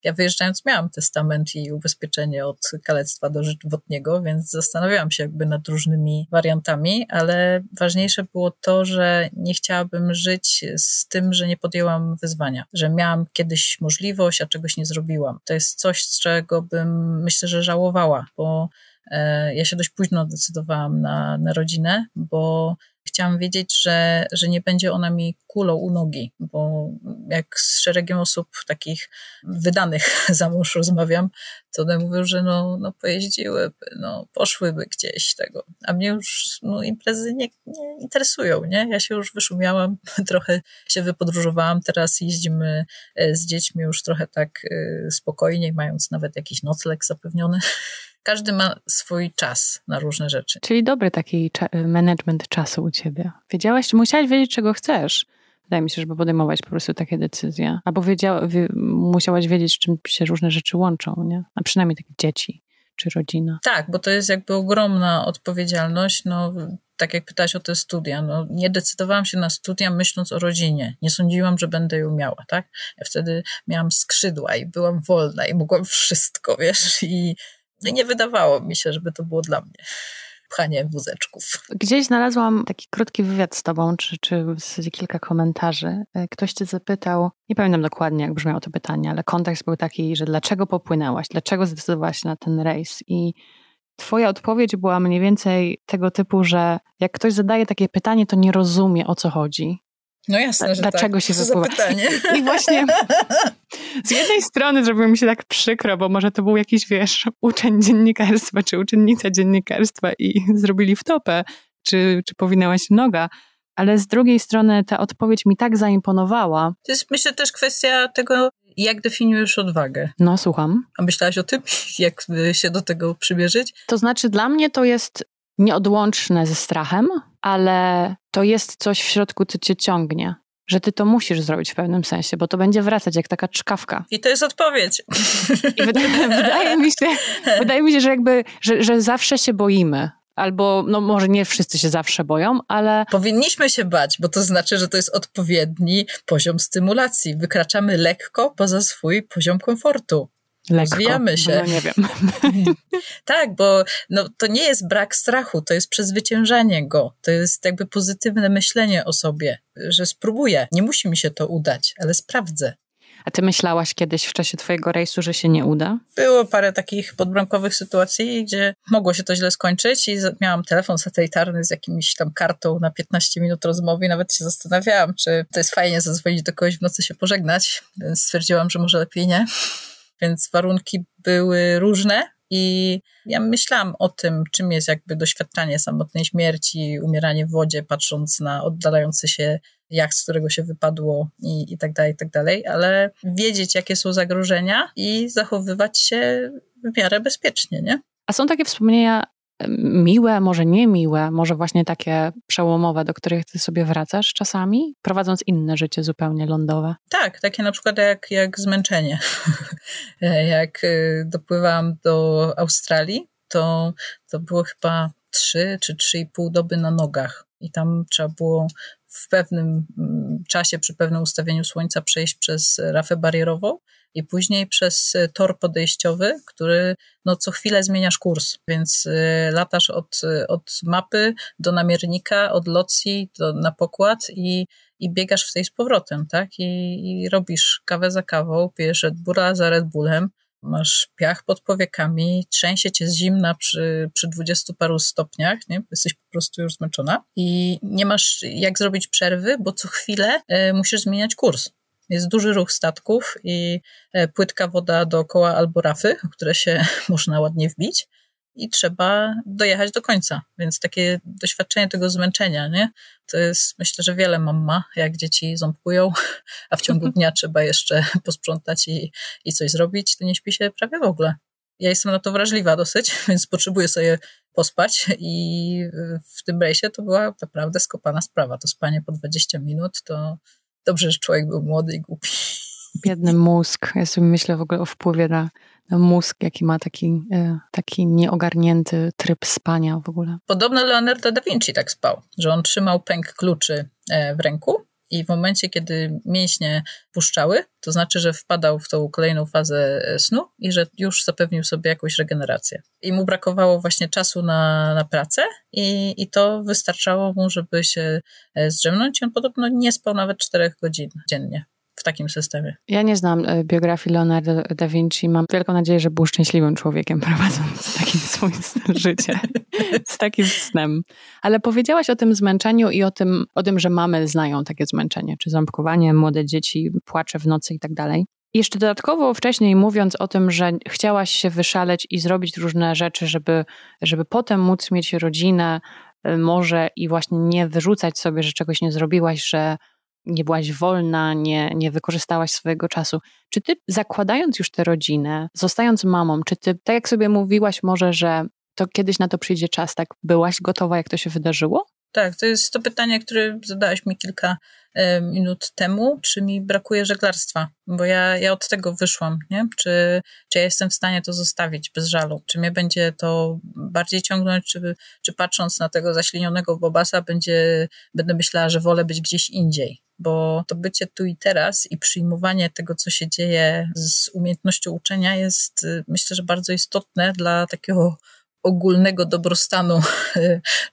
Ja wyjeżdżając miałam testament i ubezpieczenie od kalectwa dożywotniego, więc zastanawiałam się jakby nad różnymi wariantami, ale ważniejsze było to, że nie chciałabym żyć z tym, że nie podjęłam wyzwania, że miałam kiedyś możliwość, a czegoś nie zrobiłam. To jest coś, z czego bym myślę, że żałowała, bo e, ja się dość późno decydowałam na, na rodzinę, bo chciałam wiedzieć, że, że nie będzie ona mi kulą u nogi, bo jak z szeregiem osób takich wydanych za mąż rozmawiam, to one mówią, że no, no pojeździłyby, no poszłyby gdzieś tego, a mnie już no, imprezy nie, nie interesują, nie? Ja się już wyszumiałam, trochę się wypodróżowałam, teraz jeździmy e, z dziećmi już trochę tak e, spokojniej, mając nawet jakiś nocleg zapewniony każdy ma swój czas na różne rzeczy. Czyli dobry taki management czasu u ciebie. Wiedziałaś, musiałaś wiedzieć, czego chcesz. Wydaje mi się, żeby podejmować po prostu takie decyzje. Albo wiedziała, musiałaś wiedzieć, z czym się różne rzeczy łączą, nie? A przynajmniej takie dzieci czy rodzina. Tak, bo to jest jakby ogromna odpowiedzialność. No, tak jak pytałaś o te studia, no, nie decydowałam się na studia myśląc o rodzinie. Nie sądziłam, że będę ją miała, tak? Ja wtedy miałam skrzydła i byłam wolna i mogłam wszystko, wiesz, i nie wydawało mi się, żeby to było dla mnie pchanie wózeczków. Gdzieś znalazłam taki krótki wywiad z tobą, czy, czy w zasadzie kilka komentarzy. E, ktoś cię zapytał, nie pamiętam dokładnie, jak brzmiało to pytanie, ale kontekst był taki, że dlaczego popłynęłaś, dlaczego zdecydowałaś na ten rejs i Twoja odpowiedź była mniej więcej tego typu, że jak ktoś zadaje takie pytanie, to nie rozumie o co chodzi. No jasne, że Dlaczego tak. się pytanie? I właśnie z jednej strony zrobiło mi się tak przykro, bo może to był jakiś, wiesz, uczeń dziennikarstwa czy uczennica dziennikarstwa i zrobili wtopę, czy, czy powinęła się noga, ale z drugiej strony ta odpowiedź mi tak zaimponowała. To jest myślę też kwestia tego, jak definiujesz odwagę. No, słucham. A myślałaś o tym, jak się do tego przymierzyć? To znaczy, dla mnie to jest nieodłączne ze strachem, ale to jest coś w środku, co cię ciągnie. Że ty to musisz zrobić w pewnym sensie, bo to będzie wracać jak taka czkawka. I to jest odpowiedź. Wydaje, wydaje mi się, wydaje mi się, że jakby, że, że zawsze się boimy albo no może nie wszyscy się zawsze boją, ale... Powinniśmy się bać, bo to znaczy, że to jest odpowiedni poziom stymulacji. Wykraczamy lekko poza swój poziom komfortu. Lekko. Rozwijamy się. No nie wiem. tak, bo no, to nie jest brak strachu, to jest przezwyciężanie go. To jest jakby pozytywne myślenie o sobie, że spróbuję. Nie musi mi się to udać, ale sprawdzę. A ty myślałaś kiedyś w czasie twojego rejsu, że się nie uda? Było parę takich podbramkowych sytuacji, gdzie mogło się to źle skończyć i miałam telefon satelitarny z jakimś tam kartą na 15 minut rozmowy i nawet się zastanawiałam, czy to jest fajnie zadzwonić do kogoś w nocy się pożegnać, więc stwierdziłam, że może lepiej nie. Więc warunki były różne, i ja myślałam o tym, czym jest jakby doświadczanie samotnej śmierci, umieranie w wodzie, patrząc na oddalający się jacht, z którego się wypadło i, i tak dalej, i tak dalej, ale wiedzieć, jakie są zagrożenia i zachowywać się w miarę bezpiecznie, nie? A są takie wspomnienia miłe, może niemiłe, może właśnie takie przełomowe, do których ty sobie wracasz czasami, prowadząc inne życie zupełnie lądowe? Tak, takie na przykład jak, jak zmęczenie. jak y, dopływałam do Australii, to, to było chyba trzy czy trzy i pół doby na nogach i tam trzeba było w pewnym mm, czasie, przy pewnym ustawieniu słońca przejść przez rafę barierową i później przez tor podejściowy, który no, co chwilę zmieniasz kurs, więc y, latasz od, od mapy do namiernika, od locji do, na pokład i, i biegasz w tej z powrotem, tak? I, I robisz kawę za kawą, pijesz Red Bulla za Red Bullem, masz piach pod powiekami, trzęsie cię z zimna przy, przy 20 paru stopniach, nie? jesteś po prostu już zmęczona i nie masz jak zrobić przerwy, bo co chwilę y, musisz zmieniać kurs. Jest duży ruch statków i e, płytka woda dookoła albo rafy, w które się można ładnie wbić i trzeba dojechać do końca. Więc takie doświadczenie tego zmęczenia, nie? To jest, myślę, że wiele mam ma, jak dzieci ząbkują, a w ciągu dnia trzeba jeszcze posprzątać i, i coś zrobić, to nie śpi się prawie w ogóle. Ja jestem na to wrażliwa dosyć, więc potrzebuję sobie pospać i w tym rejsie to była naprawdę skopana sprawa. To spanie po 20 minut to dobrze, że człowiek był młody i głupi. Biedny mózg. Ja sobie myślę w ogóle o wpływie na, na mózg, jaki ma taki, e, taki nieogarnięty tryb spania w ogóle. Podobno Leonardo da Vinci tak spał, że on trzymał pęk kluczy e, w ręku i w momencie, kiedy mięśnie puszczały, to znaczy, że wpadał w tą kolejną fazę e, snu i że już zapewnił sobie jakąś regenerację. I mu brakowało właśnie czasu na, na pracę i, i to wystarczało mu, żeby się zdrzemnąć. I on podobno nie spał nawet 4 godzin dziennie takim systemie. Ja nie znam e, biografii Leonardo da Vinci. Mam wielką nadzieję, że był szczęśliwym człowiekiem prowadząc taki swój styl życia. Z takim snem. Ale powiedziałaś o tym zmęczeniu i o tym, o tym, że mamy znają takie zmęczenie, czy ząbkowanie, młode dzieci, płacze w nocy i tak dalej. Jeszcze dodatkowo wcześniej mówiąc o tym, że chciałaś się wyszaleć i zrobić różne rzeczy, żeby, żeby potem móc mieć rodzinę, e, może i właśnie nie wyrzucać sobie, że czegoś nie zrobiłaś, że nie byłaś wolna, nie, nie wykorzystałaś swojego czasu. Czy ty zakładając już tę rodzinę, zostając mamą, czy ty, tak jak sobie mówiłaś może, że to kiedyś na to przyjdzie czas, tak byłaś gotowa, jak to się wydarzyło? Tak, to jest to pytanie, które zadałaś mi kilka e, minut temu, czy mi brakuje żeglarstwa, bo ja, ja od tego wyszłam, nie? Czy, czy ja jestem w stanie to zostawić bez żalu? Czy mnie będzie to bardziej ciągnąć, czy, czy patrząc na tego zaślinionego bobasa będzie, będę myślała, że wolę być gdzieś indziej? Bo to bycie tu i teraz i przyjmowanie tego, co się dzieje z umiejętnością uczenia jest, y, myślę, że bardzo istotne dla takiego ogólnego dobrostanu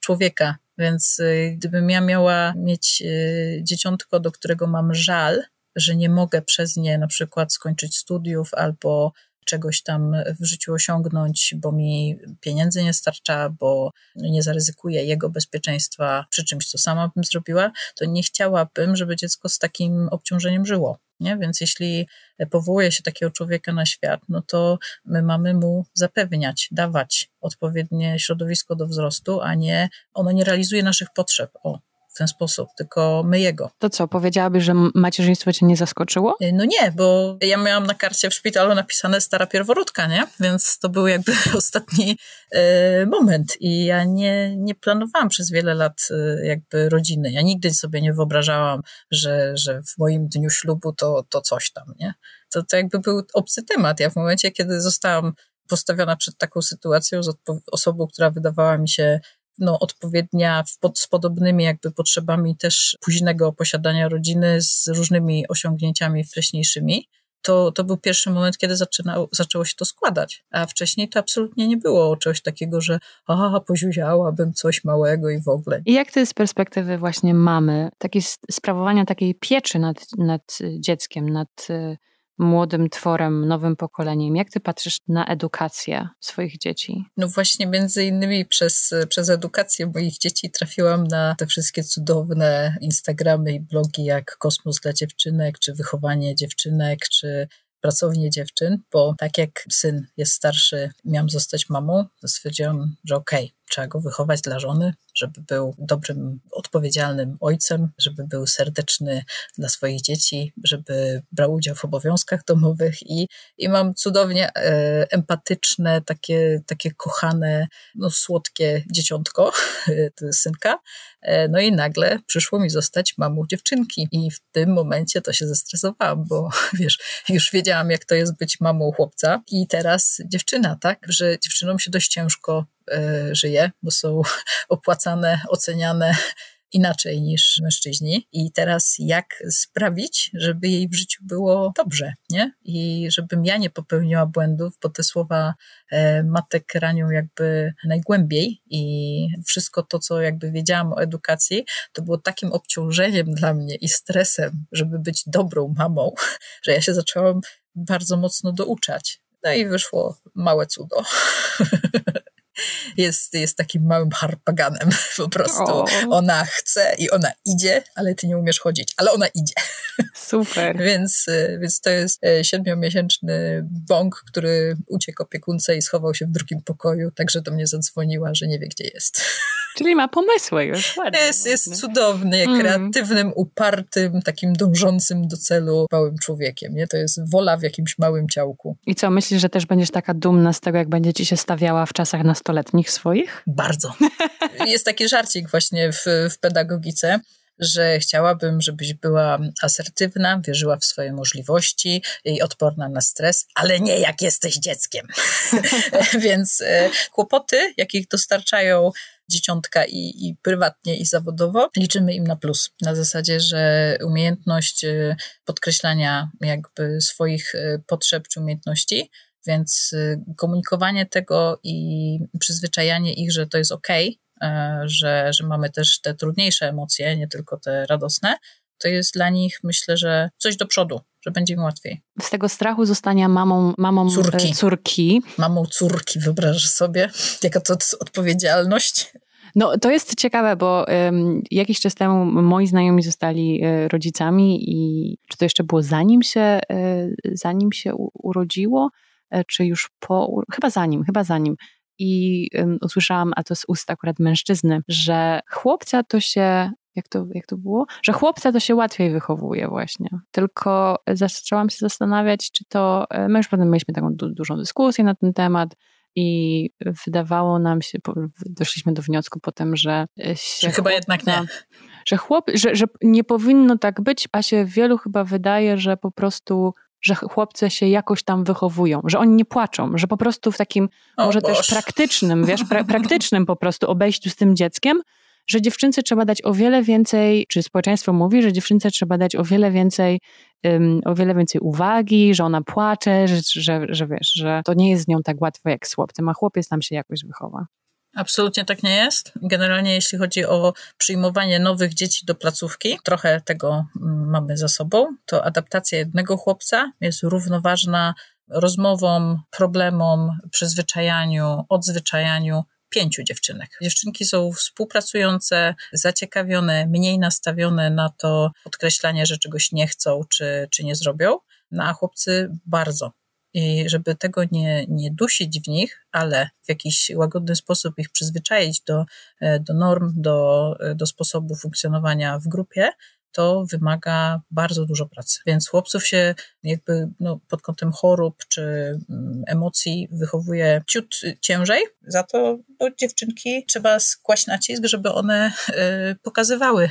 człowieka. Więc y, gdybym ja miała mieć y, dzieciątko, do którego mam żal, że nie mogę przez nie na przykład skończyć studiów albo czegoś tam w życiu osiągnąć, bo mi pieniędzy nie starcza, bo nie zaryzykuję jego bezpieczeństwa przy czymś, co sama bym zrobiła, to nie chciałabym, żeby dziecko z takim obciążeniem żyło. Nie? Więc jeśli powołuje się takiego człowieka na świat, no to my mamy mu zapewniać, dawać odpowiednie środowisko do wzrostu, a nie ono nie realizuje naszych potrzeb. O, w ten sposób, tylko my jego. To co, powiedziałabyś, że macierzyństwo cię nie zaskoczyło? Y, no nie, bo ja miałam na karcie w szpitalu napisane stara pierworódka, nie? Więc to był jakby ostatni y, moment i ja nie, nie planowałam przez wiele lat y, jakby rodziny. Ja nigdy sobie nie wyobrażałam, że, że w moim dniu ślubu to, to coś tam, nie? To, to jakby był obcy temat. Ja w momencie, kiedy zostałam postawiona przed taką sytuacją z osobą, która wydawała mi się no, odpowiednia pod, z podobnymi jakby potrzebami też późnego posiadania rodziny z różnymi osiągnięciami wcześniejszymi, to, to był pierwszy moment, kiedy zaczynało, zaczęło się to składać. A wcześniej to absolutnie nie było czegoś takiego, że aha, poziuziałabym coś małego i w ogóle. I jak ty z perspektywy właśnie mamy, takiej sprawowania takiej pieczy nad, nad dzieckiem, nad młodym tworem, nowym pokoleniem. Jak ty patrzysz na edukację swoich dzieci? No właśnie między innymi przez, przez edukację moich dzieci trafiłam na te wszystkie cudowne Instagramy i blogi jak Kosmos dla dziewczynek, czy Wychowanie dziewczynek, czy pracownię dziewczyn, bo tak jak syn jest starszy, miałam zostać mamą, to stwierdziłam, że okej, okay, trzeba go wychować dla żony, żeby był dobrym, odpowiedzialnym ojcem, żeby był serdeczny dla swoich dzieci, żeby brał udział w obowiązkach domowych i, i mam cudownie e, empatyczne, takie, takie kochane, no słodkie dzieciątko, synka. E, no i nagle przyszło mi zostać mamą dziewczynki i w tym momencie to się zestresowałam, bo wiesz, już wiedziałam jak to jest być mamą chłopca i teraz dziewczyna, tak, że dziewczynom się dość ciężko żyje, bo są opłacane, oceniane inaczej niż mężczyźni. I teraz jak sprawić, żeby jej w życiu było dobrze, nie? I żebym ja nie popełniła błędów, bo te słowa e, matek ranią jakby najgłębiej i wszystko to, co jakby wiedziałam o edukacji, to było takim obciążeniem dla mnie i stresem, żeby być dobrą mamą, że ja się zaczęłam bardzo mocno douczać. No i wyszło małe cudo. jest, jest takim małym harpaganem po prostu. O. Ona chce i ona idzie, ale ty nie umiesz chodzić, ale ona idzie. Super. więc, y, więc to jest y, siedmiomiesięczny bąk, który uciekł opiekunce i schował się w drugim pokoju, także do mnie zadzwoniła, że nie wie, gdzie jest. Czyli ma pomysły już. Ładnie, jest, jest cudowny, mm. kreatywnym, upartym, takim dążącym do celu małym człowiekiem. Nie? To jest wola w jakimś małym ciałku. I co, myślisz, że też będziesz taka dumna z tego, jak będzie ci się stawiała w czasach nastoletnich swoich? Bardzo. Jest taki żarcik właśnie w, w pedagogice, że chciałabym, żebyś była asertywna, wierzyła w swoje możliwości i odporna na stres, ale nie jak jesteś dzieckiem. Więc e, kłopoty, jakich dostarczają dzieciątka i, i prywatnie, i zawodowo, liczymy im na plus. Na zasadzie, że umiejętność e, podkreślania jakby swoich e, potrzeb czy umiejętności więc komunikowanie tego i przyzwyczajanie ich, że to jest ok, że, że mamy też te trudniejsze emocje, nie tylko te radosne, to jest dla nich, myślę, że coś do przodu, że będzie im łatwiej. Z tego strachu zostania mamą, mamą córki. E, córki. Mamą córki, wyobrażasz sobie, jaka to odpowiedzialność. No, to jest ciekawe, bo um, jakiś czas temu moi znajomi zostali e, rodzicami i czy to jeszcze było zanim się, zanim się urodziło, czy już po, chyba zanim, chyba zanim i um, usłyszałam, a to z ust akurat mężczyzny, że chłopca to się jak to, jak to było? Że chłopca to się łatwiej wychowuje właśnie. Tylko zaczęłam się zastanawiać, czy to, e, my już potem mieliśmy taką du dużą dyskusję na ten temat i wydawało nam się, doszliśmy do wniosku potem, że się Chyba jednak nie. Że, chłop, że, że nie powinno tak być, a się wielu chyba wydaje, że po prostu że chłopcy się jakoś tam wychowują, że oni nie płaczą, że po prostu w takim o może Boż. też praktycznym, wiesz, pra praktycznym po prostu obejściu z tym dzieckiem, że dziewczynce trzeba dać o wiele więcej, czy społeczeństwo mówi, że dziewczynce trzeba dać o wiele więcej, um, o wiele więcej uwagi, że ona płacze, że, że, że wiesz, że to nie jest z nią tak łatwo jak z chłopcem, a chłopiec tam się jakoś wychowa. Absolutnie tak nie jest. Generalnie jeśli chodzi o przyjmowanie nowych dzieci do placówki, trochę tego mm, mamy za sobą, to adaptacja jednego chłopca jest równoważna rozmowom, problemom, przyzwyczajaniu, odzwyczajaniu pięciu dziewczynek. Dziewczynki są współpracujące, zaciekawione, mniej nastawione na to podkreślanie, że czegoś nie chcą czy, czy nie zrobią, no a chłopcy bardzo. I żeby tego nie, nie dusić w nich, ale w jakiś łagodny sposób ich przyzwyczaić do, do norm, do, do sposobu funkcjonowania w grupie, to wymaga bardzo dużo pracy. Więc chłopców się jakby no, pod kątem chorób czy mm, emocji wychowuje ciut ciężej, za to no, dziewczynki trzeba skłaść nacisk, żeby one y, pokazywały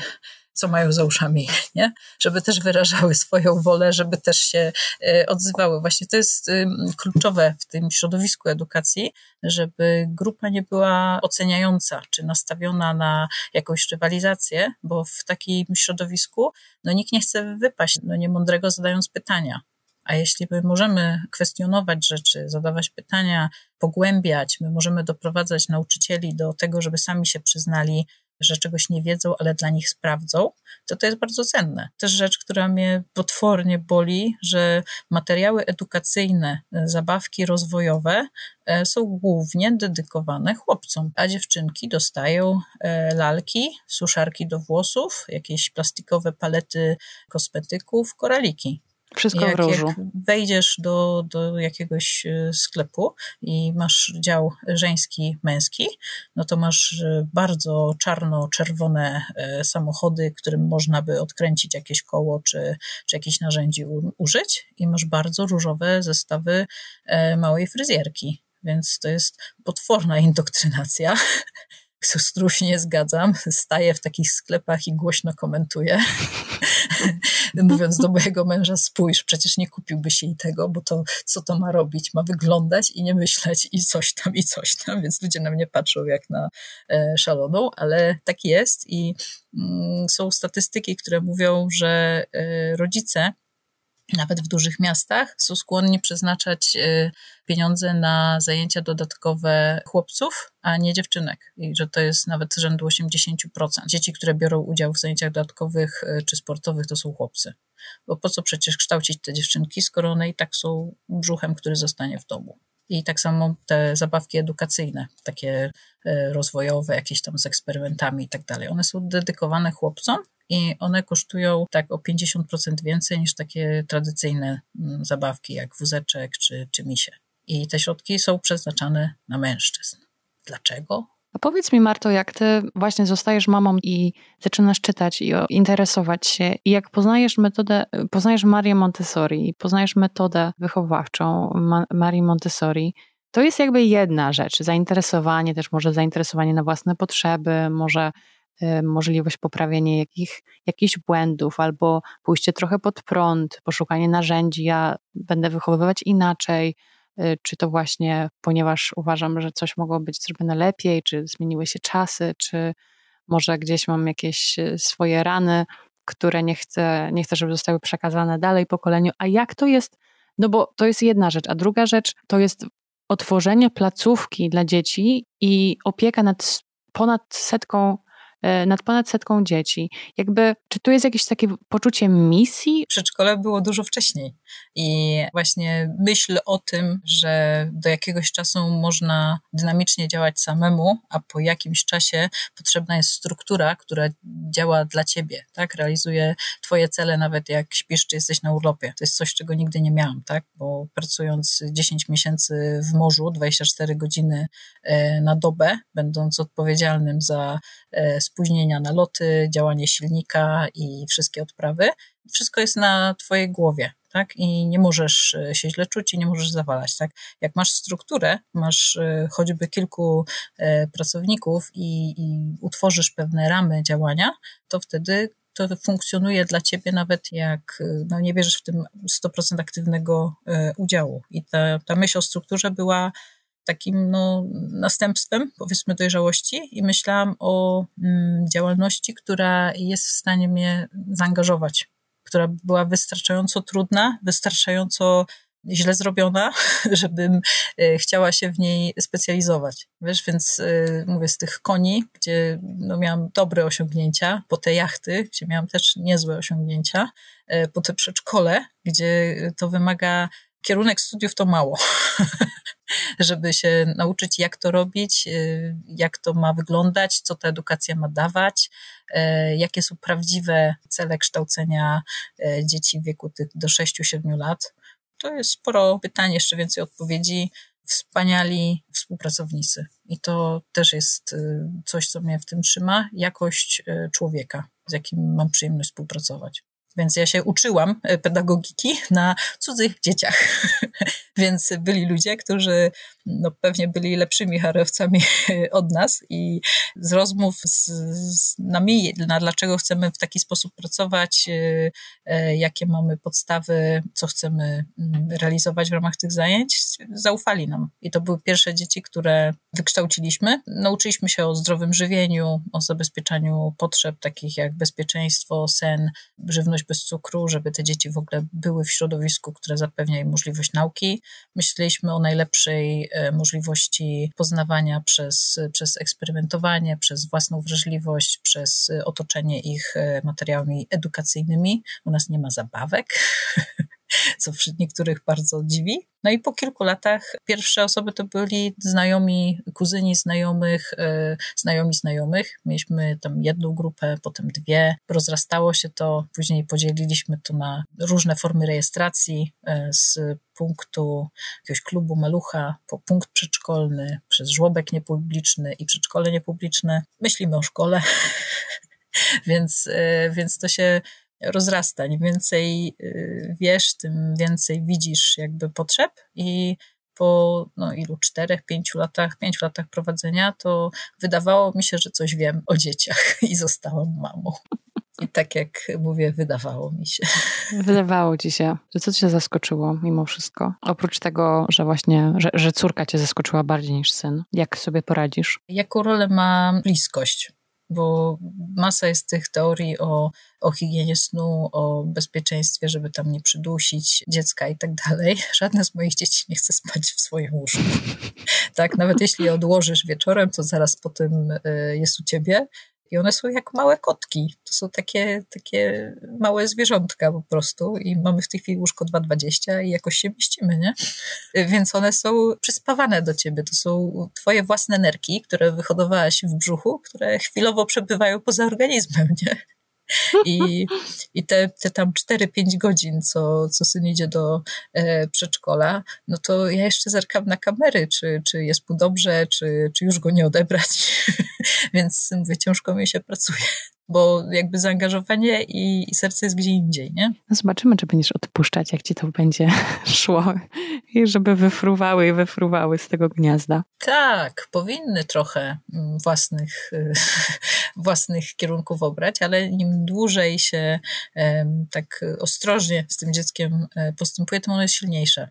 co mają za uszami, nie? Żeby też wyrażały swoją wolę, żeby też się e, odzywały. Właśnie to jest kluczowe w tym środowisku edukacji, żeby grupa nie była oceniająca, czy nastawiona na jakąś rywalizację, bo w takim środowisku no, nikt nie chce wypaść, no, niemądrego zadając pytania. A jeśli my możemy kwestionować rzeczy, zadawać pytania, pogłębiać, my możemy doprowadzać nauczycieli do tego, żeby sami się przyznali, że czegoś nie wiedzą, ale dla nich sprawdzą, to to jest bardzo cenne. Też rzecz, która mnie potwornie boli, że materiały edukacyjne, e, zabawki rozwojowe e, są głównie dedykowane chłopcom, a dziewczynki dostają e, lalki, suszarki do włosów, jakieś plastikowe palety kosmetyków, koraliki. Wszystko jak, w różu. Jak wejdziesz do, do jakiegoś e, sklepu i masz dział żeński, męski, no to masz e, bardzo czarno-czerwone e, samochody, którym można by odkręcić jakieś koło czy, czy jakieś narzędzi użyć i masz bardzo różowe zestawy małej fryzjerki. Więc to jest potworna indoktrynacja z którą się nie zgadzam. Staję w takich sklepach i głośno komentuję. Mówiąc do mojego męża, spójrz, przecież nie kupiłbyś jej tego, bo to co to ma robić? Ma wyglądać i nie myśleć i coś tam, i coś tam. Więc ludzie na mnie patrzą jak na e, szaloną, ale tak jest i mm, są statystyki, które mówią, że e, rodzice nawet w dużych miastach, są skłonni przeznaczać y, pieniądze na zajęcia dodatkowe chłopców, a nie dziewczynek. I że to jest nawet rzędu 80%. Dzieci, które biorą udział w zajęciach dodatkowych y, czy sportowych, to są chłopcy. Bo po co przecież kształcić te dziewczynki, skoro one i tak są brzuchem, który zostanie w domu. I tak samo te zabawki edukacyjne, takie y, rozwojowe, jakieś tam z eksperymentami i tak dalej. One są dedykowane chłopcom, i one kosztują tak o 50% więcej niż takie tradycyjne mm, zabawki jak wózeczek czy, czy misie. I te środki są przeznaczane na mężczyzn. Dlaczego? A powiedz mi, Marto, jak ty właśnie zostajesz mamą i zaczynasz czytać i interesować się, i jak poznajesz metodę, poznajesz Marię Montessori, poznajesz metodę wychowawczą Ma Marii Montessori, to jest jakby jedna rzecz. Zainteresowanie, też może zainteresowanie na własne potrzeby, może możliwość poprawienia jakich, jakichś błędów albo pójście trochę pod prąd, poszukanie narzędzi, ja będę wychowywać inaczej, y, czy to właśnie ponieważ uważam, że coś mogło być zrobione lepiej, czy zmieniły się czasy, czy może gdzieś mam jakieś y, swoje rany, które nie chcę, nie chcę, żeby zostały przekazane dalej pokoleniu. A jak to jest? No bo to jest jedna rzecz, a druga rzecz to jest otworzenie placówki dla dzieci i opieka nad ponad setką nad ponad setką dzieci. Jakby, czy tu jest jakieś takie poczucie misji? Przedszkole było dużo wcześniej i właśnie myśl o tym, że do jakiegoś czasu można dynamicznie działać samemu, a po jakimś czasie potrzebna jest struktura, która działa dla ciebie, tak? Realizuje twoje cele nawet jak śpisz, czy jesteś na urlopie. To jest coś, czego nigdy nie miałam, tak? Bo pracując 10 miesięcy w morzu, 24 godziny e, na dobę, będąc odpowiedzialnym za e, spóźnienia na loty, działanie silnika i wszystkie odprawy. Wszystko jest na twojej głowie, tak? I nie możesz e, się źle czuć i nie możesz zawalać, tak? Jak masz strukturę, masz e, choćby kilku e, pracowników i, i utworzysz pewne ramy działania, to wtedy to funkcjonuje dla ciebie nawet jak no, nie bierzesz w tym 100% aktywnego udziału. I ta, ta myśl o strukturze była takim no, następstwem, powiedzmy, dojrzałości i myślałam o mm, działalności, która jest w stanie mnie zaangażować, która była wystarczająco trudna, wystarczająco źle zrobiona, żebym y, chciała się w niej specjalizować. Wiesz, więc y, mówię z tych koni, gdzie no, miałam dobre osiągnięcia, po te jachty, gdzie miałam też niezłe osiągnięcia, y, po te przedszkole, gdzie to wymaga kierunek studiów to mało. żeby się nauczyć, jak to robić, y, jak to ma wyglądać, co ta edukacja ma dawać, y, jakie są prawdziwe cele kształcenia y, dzieci w wieku do 6-7 lat. To jest sporo pytań, jeszcze więcej odpowiedzi. Wspaniali współpracownicy. I to też jest coś, co mnie w tym trzyma jakość człowieka, z jakim mam przyjemność współpracować. Więc ja się uczyłam e, pedagogiki na cudzych dzieciach. Więc byli ludzie, którzy no, pewnie byli lepszymi harowcami od nas i z rozmów z, z nami, na dlaczego chcemy w taki sposób pracować, e, e, jakie mamy podstawy, co chcemy mm, realizować w ramach tych zajęć, zaufali nam. I to były pierwsze dzieci, które wykształciliśmy. Nauczyliśmy się o zdrowym żywieniu, o zabezpieczaniu potrzeb takich jak bezpieczeństwo, sen, żywność bez cukru, żeby te dzieci w ogóle były w środowisku, które zapewnia im możliwość nauki. Myśleliśmy o najlepszej e, możliwości poznawania przez, przez eksperymentowanie, przez własną wrażliwość, przez otoczenie ich e, materiałami edukacyjnymi. U nas nie ma zabawek. co wśród niektórych bardzo dziwi. No i po kilku latach pierwsze osoby to byli znajomi, kuzyni znajomych, yy, znajomi znajomych. Mieliśmy tam jedną grupę, potem dwie. Rozrastało się to, później podzieliliśmy to na różne formy rejestracji yy, z punktu jakiegoś klubu malucha po punkt przedszkolny, przez żłobek niepubliczny i przedszkole niepubliczne. Myślimy o szkole, więc, yy, więc to się rozrasta. Im więcej y, wiesz, tym więcej widzisz jakby potrzeb i po no, ilu czterech, pięciu latach, pięciu latach prowadzenia, to wydawało mi się, że coś wiem o dzieciach i zostałam mamą. I tak jak mówię, wydawało mi się. Wydawało ci się. Że co cię zaskoczyło mimo wszystko? Oprócz tego, że właśnie, że, że córka cię zaskoczyła bardziej niż syn. Jak sobie poradzisz? Jaką rolę ma bliskość? Bo masa jest tych teorii o, o higienie snu, o bezpieczeństwie, żeby tam nie przydusić dziecka i tak dalej. Żadne z moich dzieci nie chce spać w swoim łóżku. tak, nawet jeśli je odłożysz wieczorem, to zaraz po tym y, jest u ciebie. I one są jak małe kotki. To są takie, takie małe zwierzątka po prostu. I mamy w tej chwili łóżko 2,20 i jakoś się mieścimy, nie? Więc one są przyspawane do ciebie. To są twoje własne nerki, które wyhodowałaś w brzuchu, które chwilowo przebywają poza organizmem, nie? I, i te, te tam 4-5 godzin, co, co syn idzie do e, przedszkola, no to ja jeszcze zerkam na kamery, czy, czy jest mu dobrze, czy, czy już go nie odebrać. Więc mówię, ciężko mi się pracuje bo jakby zaangażowanie i, i, serce jest gdzie indziej, nie? No zobaczymy, czy będziesz odpuszczać, jak ci to będzie szło i żeby wyfruwały i wyfruwały z tego gniazda. Tak, powinny trochę mm, własnych, własnych kierunków obrać, ale im dłużej się tak ostrożnie z tym dzieckiem e, postępuje, tym ono jest silniejsze.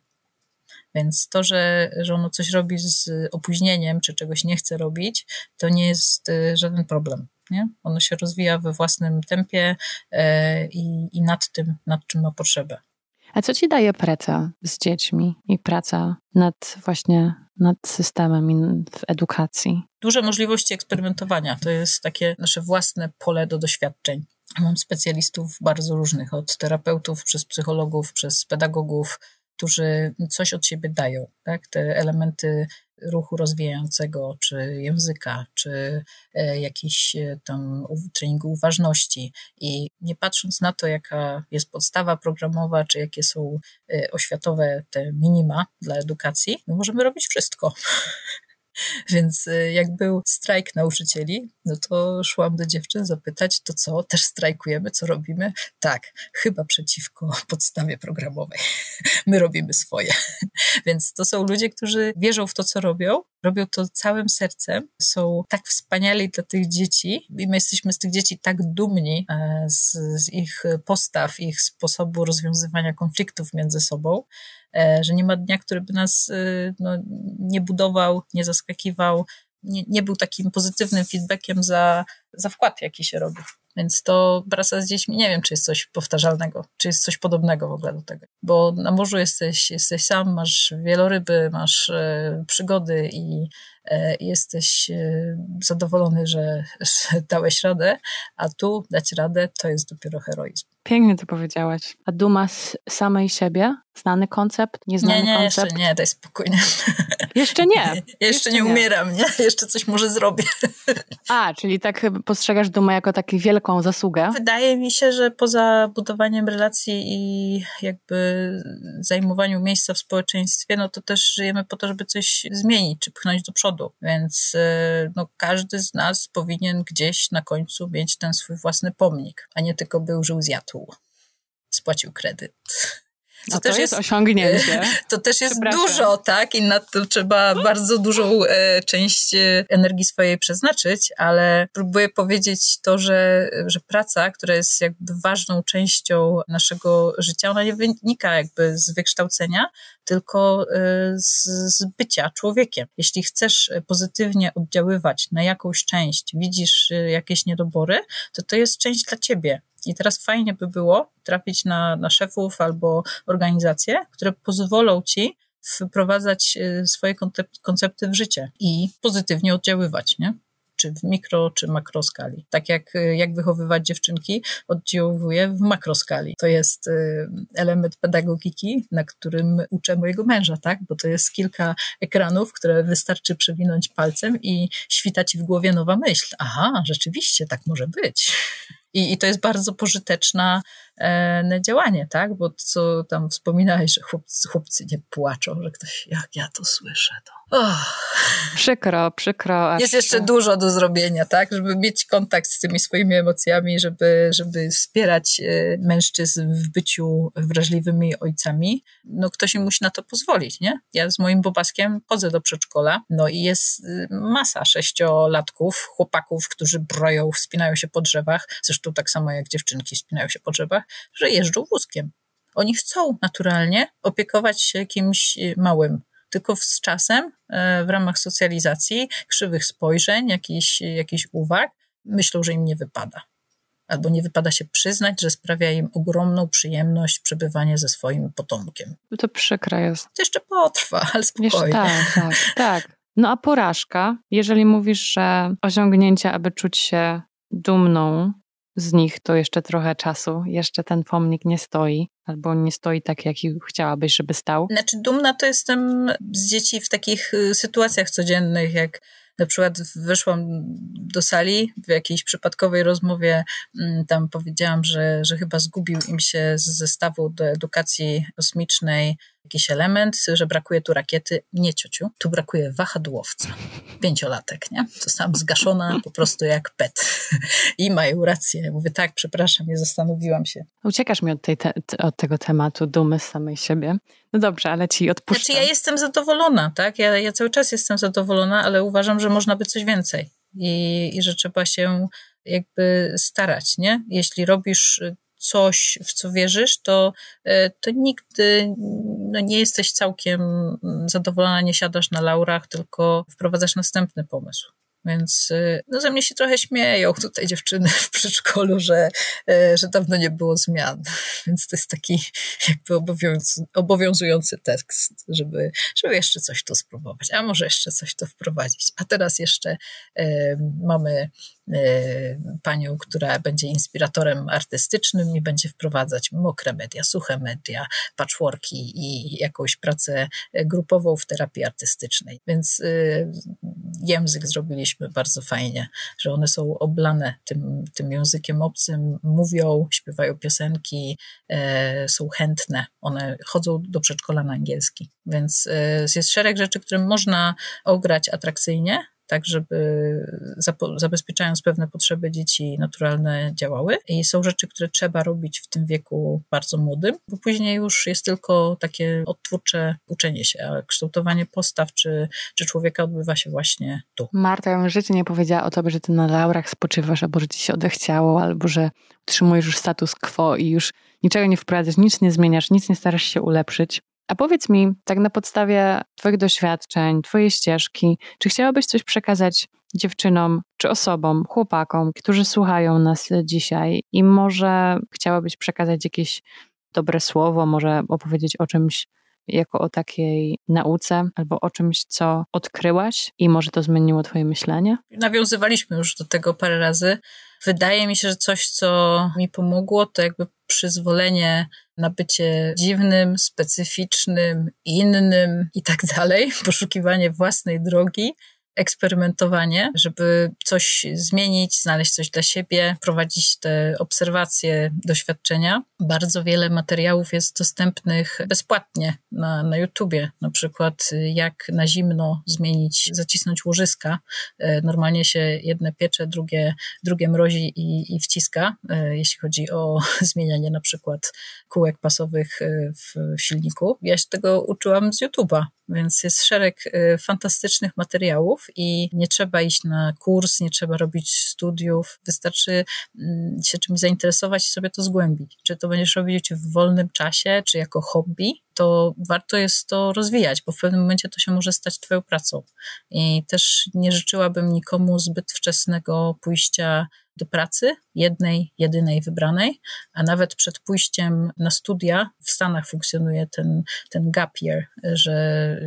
Więc to, że, że ono coś robi z opóźnieniem, czy czegoś nie chce robić, to nie jest e, żaden problem. Nie? Ono się rozwija we własnym tempie e, i, i nad tym, nad czym ma potrzebę. A co ci daje praca z dziećmi i praca nad właśnie nad systemem w edukacji? Duże możliwości eksperymentowania. To jest takie nasze własne pole do doświadczeń. Mam specjalistów bardzo różnych, od terapeutów, przez psychologów, przez pedagogów, którzy coś od siebie dają. Tak? Te elementy ruchu rozwijającego, czy języka, czy e, jakiś e, tam treningu uważności. I nie patrząc na to, jaka jest podstawa programowa, czy jakie są e, oświatowe te minima dla edukacji, my możemy robić wszystko. Więc y, jak był strajk nauczycieli, no to szłam do dziewczyn zapytać, to co, też strajkujemy, co robimy? Tak, chyba przeciwko podstawie programowej. My robimy swoje. Więc to są ludzie, którzy wierzą w to, co robią, robią to całym sercem, są tak wspaniali dla tych dzieci i my jesteśmy z tych dzieci tak dumni e, z, z ich postaw, ich sposobu rozwiązywania konfliktów między sobą, że nie ma dnia, który by nas e, no, nie budował, nie zaskakiwał, nie, nie był takim pozytywnym feedbackiem za, za wkład, jaki się robi. Więc to praca z dziećmi, nie wiem, czy jest coś powtarzalnego, czy jest coś podobnego w ogóle do tego. Bo na morzu jesteś, jesteś sam, masz wieloryby, masz e, przygody i e, jesteś e, zadowolony, że, że dałeś radę, a tu dać radę to jest dopiero heroizm. Pięknie to powiedziałaś. A duma z samej siebie Znany koncept? Nieznany nie, nie, koncept? Jeszcze nie, daj spokojnie. Jeszcze nie. jeszcze, jeszcze, nie, nie umieram, nie? Jeszcze coś może zrobię. A, czyli tak postrzegasz dumę jako taką wielką zasługę? Wydaje mi się, że poza budowaniem relacji i jakby zajmowaniu miejsca w społeczeństwie, no to też żyjemy po to, żeby coś zmienić, czy pchnąć do przodu. Więc y, no, każdy z nas powinien gdzieś na końcu mieć ten swój własny pomnik, a nie tylko był żył zjadł. Spłacił kredyt. Co no to też jest, osiągnięcie. To też jest dużo, tak? I na to trzeba bardzo dużą e, część e, energii swojej przeznaczyć, ale próbuję powiedzieć to, że, że praca, która jest jakby ważną częścią naszego życia, ona nie wynika jakby z wykształcenia, tylko e, z, z bycia człowiekiem. Jeśli chcesz pozytywnie oddziaływać na jakąś część, widzisz jakieś niedobory, to to jest część dla ciebie. I teraz fajnie by było trafić na, na szefów albo organizacje, które pozwolą ci wprowadzać y, swoje koncepty w życie i pozytywnie oddziaływać, nie? Czy w mikro, czy makroskali. Tak jak, y, jak wychowywać dziewczynki, oddziałuje w makroskali. To jest y, element pedagogiki, na którym uczę mojego męża, tak? Bo to jest kilka ekranów, które wystarczy przewinąć palcem i świta ci w głowie nowa myśl. Aha, rzeczywiście, tak może być. I, I to jest bardzo pożyteczna e, działanie, tak? Bo co tam wspominałeś, że chłopcy, chłopcy nie płaczą, że ktoś, jak ja to słyszę, to. Oh. Przykro, przykro. Jest jeszcze dużo do zrobienia, tak? Żeby mieć kontakt z tymi swoimi emocjami, żeby, żeby wspierać e, mężczyzn w byciu wrażliwymi ojcami. No ktoś im musi na to pozwolić, nie? Ja z moim bobaskiem chodzę do przedszkola, no i jest y, masa sześciolatków, chłopaków, którzy broją, wspinają się po drzewach. Zresztą zresztą tak samo jak dziewczynki spinają się po drzewach, że jeżdżą wózkiem. Oni chcą naturalnie opiekować się kimś y, małym, tylko z czasem e, w ramach socjalizacji, krzywych spojrzeń, jakichś, jakichś uwag, myślą, że im nie wypada. Albo nie wypada się przyznać, że sprawia im ogromną przyjemność przebywanie ze swoim potomkiem. To przykre jest. To jeszcze potrwa, ale spokojnie. tak, tak, tak. No a porażka, jeżeli mówisz, że osiągnięcie, aby czuć się dumną z nich to jeszcze trochę czasu, jeszcze ten pomnik nie stoi, albo nie stoi tak, jak chciałabyś, żeby stał? Znaczy, dumna to jestem z dzieci w takich y, sytuacjach codziennych, jak na przykład wyszłam do sali w jakiejś przypadkowej rozmowie, mm, tam powiedziałam, że, że chyba zgubił im się z zestawu do edukacji kosmicznej jakiś element, że brakuje tu rakiety. Nie, ciociu, tu brakuje wahadłowca. Pięciolatek, nie? Zostałam zgaszona po prostu jak pet. I mają rację. Mówię, tak, przepraszam, nie zastanowiłam się. Uciekasz mi od, tej te, od tego tematu dumy z samej siebie. No dobrze, ale ci odpuszczam. Znaczy ja jestem zadowolona, tak? Ja, ja cały czas jestem zadowolona, ale uważam, że można by coś więcej. I, i że trzeba się jakby starać, nie? Jeśli robisz coś, w co wierzysz, to, e, to nigdy no, nie jesteś całkiem zadowolona, nie siadasz na laurach, tylko wprowadzasz następny pomysł. Więc y, no, ze mnie się trochę śmieją tutaj dziewczyny w przedszkolu, że, y, że dawno nie było zmian. Więc to jest taki jakby obowiązujący tekst, żeby, żeby jeszcze coś tu spróbować, a może jeszcze coś tu wprowadzić. A teraz jeszcze y, mamy panią, która będzie inspiratorem artystycznym i będzie wprowadzać mokre media, suche media, patchworki i jakąś pracę grupową w terapii artystycznej. Więc y, język zrobiliśmy bardzo fajnie, że one są oblane tym, tym językiem obcym, mówią, śpiewają piosenki, e, są chętne. One chodzą do przedszkola na angielski. Więc jest szereg rzeczy, które można ograć atrakcyjnie, tak żeby zabezpieczając pewne potrzeby dzieci naturalne działały. I są rzeczy, które trzeba robić w tym wieku bardzo młodym, bo później już jest tylko takie odtwórcze uczenie się, a kształtowanie postaw czy, czy człowieka odbywa się właśnie tu. Marta, ja bym życie nie powiedziała o tobie, że ty na laurach spoczywasz, albo że ci się odechciało, albo że utrzymujesz już status quo i już niczego nie wprowadzasz, nic nie zmieniasz, nic nie starasz się ulepszyć. A powiedz mi, tak na podstawie Twoich doświadczeń, Twojej ścieżki, czy chciałabyś coś przekazać dziewczynom czy osobom, chłopakom, którzy słuchają nas dzisiaj i może chciałabyś przekazać jakieś dobre słowo, może opowiedzieć o czymś jako o takiej nauce albo o czymś, co odkryłaś i może to zmieniło Twoje myślenie? Nawiązywaliśmy już do tego parę razy. Wydaje mi się, że coś, co mi pomogło, to jakby przyzwolenie na bycie dziwnym, specyficznym, innym i tak dalej, poszukiwanie własnej drogi eksperymentowanie, żeby coś zmienić, znaleźć coś dla siebie, prowadzić te obserwacje, doświadczenia. Bardzo wiele materiałów jest dostępnych bezpłatnie na, na YouTubie. Na przykład jak na zimno zmienić, zacisnąć łożyska. E, normalnie się jedne piecze, drugie, drugie mrozi i, i wciska, e, jeśli chodzi o zmienianie na przykład kółek pasowych e, w silniku. Ja się tego uczyłam z YouTube'a więc jest szereg y, fantastycznych materiałów i nie trzeba iść na kurs, nie trzeba robić studiów, wystarczy mm, się czymś zainteresować i sobie to zgłębić. Czy to będziesz robić w wolnym czasie, czy jako hobby, to warto jest to rozwijać, bo w pewnym momencie to się może stać Twoją pracą. I też nie życzyłabym nikomu zbyt wczesnego pójścia do pracy, jednej, jedynej wybranej, a nawet przed pójściem na studia w Stanach funkcjonuje ten, ten gap year, że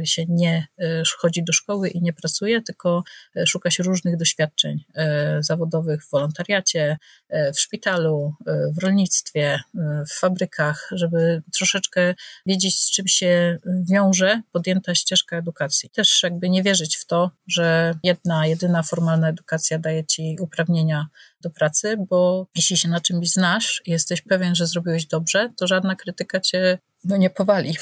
się nie e, chodzi do szkoły i nie pracuje, tylko e, szuka się różnych doświadczeń e, zawodowych w wolontariacie, w szpitalu, w rolnictwie, w fabrykach, żeby troszeczkę wiedzieć, z czym się wiąże podjęta ścieżka edukacji. Też jakby nie wierzyć w to, że jedna, jedyna formalna edukacja daje ci uprawnienia do pracy, bo jeśli się na czymś znasz i jesteś pewien, że zrobiłeś dobrze, to żadna krytyka cię no, nie powali.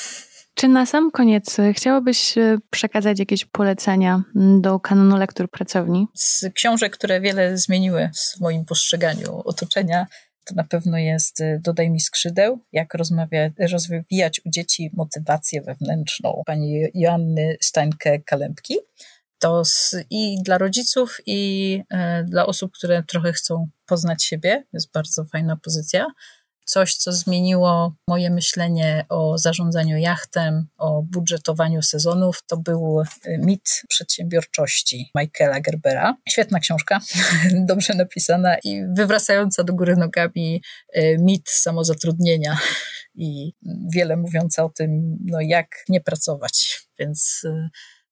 Czy na sam koniec e, chciałabyś e, przekazać jakieś polecenia do kanonu lektur pracowni? Z książek, które wiele zmieniły w moim postrzeganiu otoczenia, to na pewno jest e, Dodaj mi skrzydeł, jak rozmawia, rozwijać u dzieci motywację wewnętrzną pani Joanny Steinke-Kalempki to z, i dla rodziców, i e, dla osób, które trochę chcą poznać siebie. Jest bardzo fajna pozycja. Coś, co zmieniło moje myślenie o zarządzaniu jachtem, o budżetowaniu sezonów, to był e, mit przedsiębiorczości Michaela Gerbera. Świetna książka, dobrze napisana i wywracająca do góry nogami e, mit samozatrudnienia i wiele mówiąca o tym, no, jak nie pracować. Więc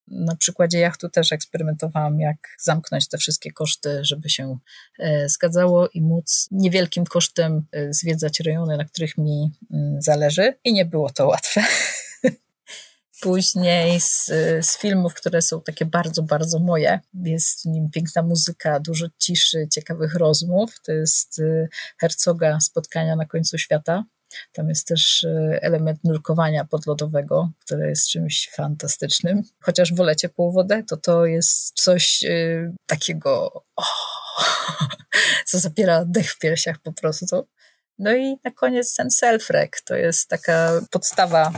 na przykładzie jachtu też eksperymentowałam, jak zamknąć te wszystkie koszty, żeby się e, zgadzało i móc niewielkim kosztem e, zwiedzać rejony, na których mi mm, zależy. I nie było to łatwe. Później z, z, filmów, które są takie bardzo, bardzo moje. Jest w nim piękna muzyka, dużo ciszy, ciekawych rozmów. To jest e, Herzoga Spotkania na końcu świata. Tam jest też e, element nurkowania podlodowego, które jest czymś fantastycznym. Chociaż wolę ciepłą wodę, to to jest coś e, takiego, oh, co zapiera dech w piersiach po prostu. No i na koniec ten self-rec, to jest taka podstawa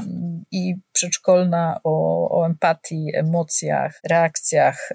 i przedszkolna o, o empatii, emocjach, reakcjach,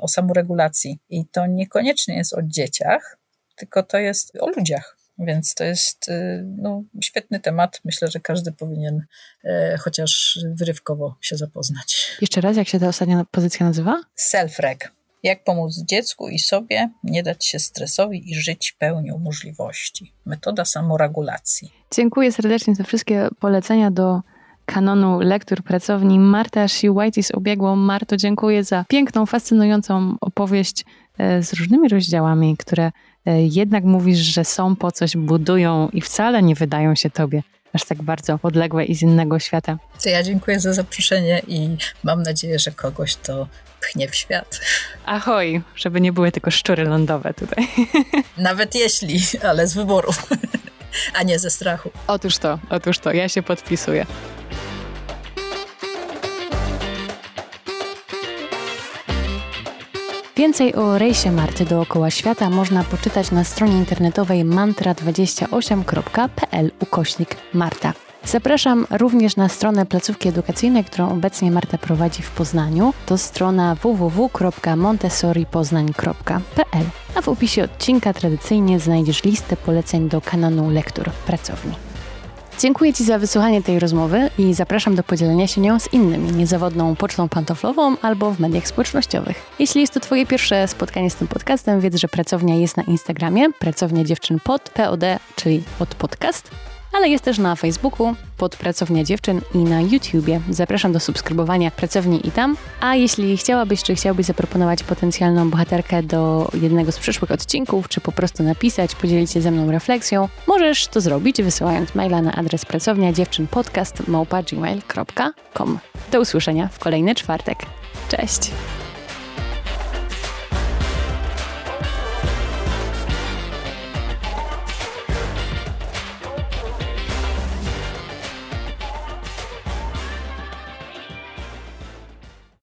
o samoregulacji. I to niekoniecznie jest o dzieciach, tylko to jest o ludziach. Więc to jest y, no, świetny temat. Myślę, że każdy powinien e, chociaż wyrywkowo się zapoznać. Jeszcze raz, jak się ta ostatnia pozycja nazywa? Self-reg. Jak pomóc dziecku i sobie nie dać się stresowi i żyć pełnią możliwości. Metoda samoregulacji. Dziękuję serdecznie za wszystkie polecenia do kanonu lektur pracowni. Marta Siłajtis ubiegło. Marto, dziękuję za piękną, fascynującą opowieść e, z różnymi rozdziałami, które jednak mówisz, że są po coś, budują i wcale nie wydają się tobie aż tak bardzo odległe i z innego świata. To ja dziękuję za zaproszenie i mam nadzieję, że kogoś to pchnie w świat. Ahoj, żeby nie były tylko szczury lądowe tutaj. Nawet jeśli, ale z wyboru, a nie ze strachu. Otóż to, otóż to, ja się podpisuję. Więcej o rejsie Marty dookoła świata można poczytać na stronie internetowej mantra28.pl ukośnik Marta. Zapraszam również na stronę placówki edukacyjnej, którą obecnie Marta prowadzi w Poznaniu. To strona www.montessoripoznań.pl. A w opisie odcinka tradycyjnie znajdziesz listę poleceń do kanonu lektur pracowni. Dziękuję Ci za wysłuchanie tej rozmowy i zapraszam do podzielenia się nią z innymi, niezawodną pocztą pantoflową albo w mediach społecznościowych. Jeśli jest to Twoje pierwsze spotkanie z tym podcastem, wiedz, że pracownia jest na Instagramie, pracownia dziewczyn pod, POD, czyli od podcast ale jest też na Facebooku pod Pracownia Dziewczyn i na YouTubie. Zapraszam do subskrybowania Pracowni i tam. A jeśli chciałabyś, czy chciałbyś zaproponować potencjalną bohaterkę do jednego z przyszłych odcinków, czy po prostu napisać, podzielić się ze mną refleksją, możesz to zrobić wysyłając maila na adres pracownia dziewczyn podcast Do usłyszenia w kolejny czwartek. Cześć!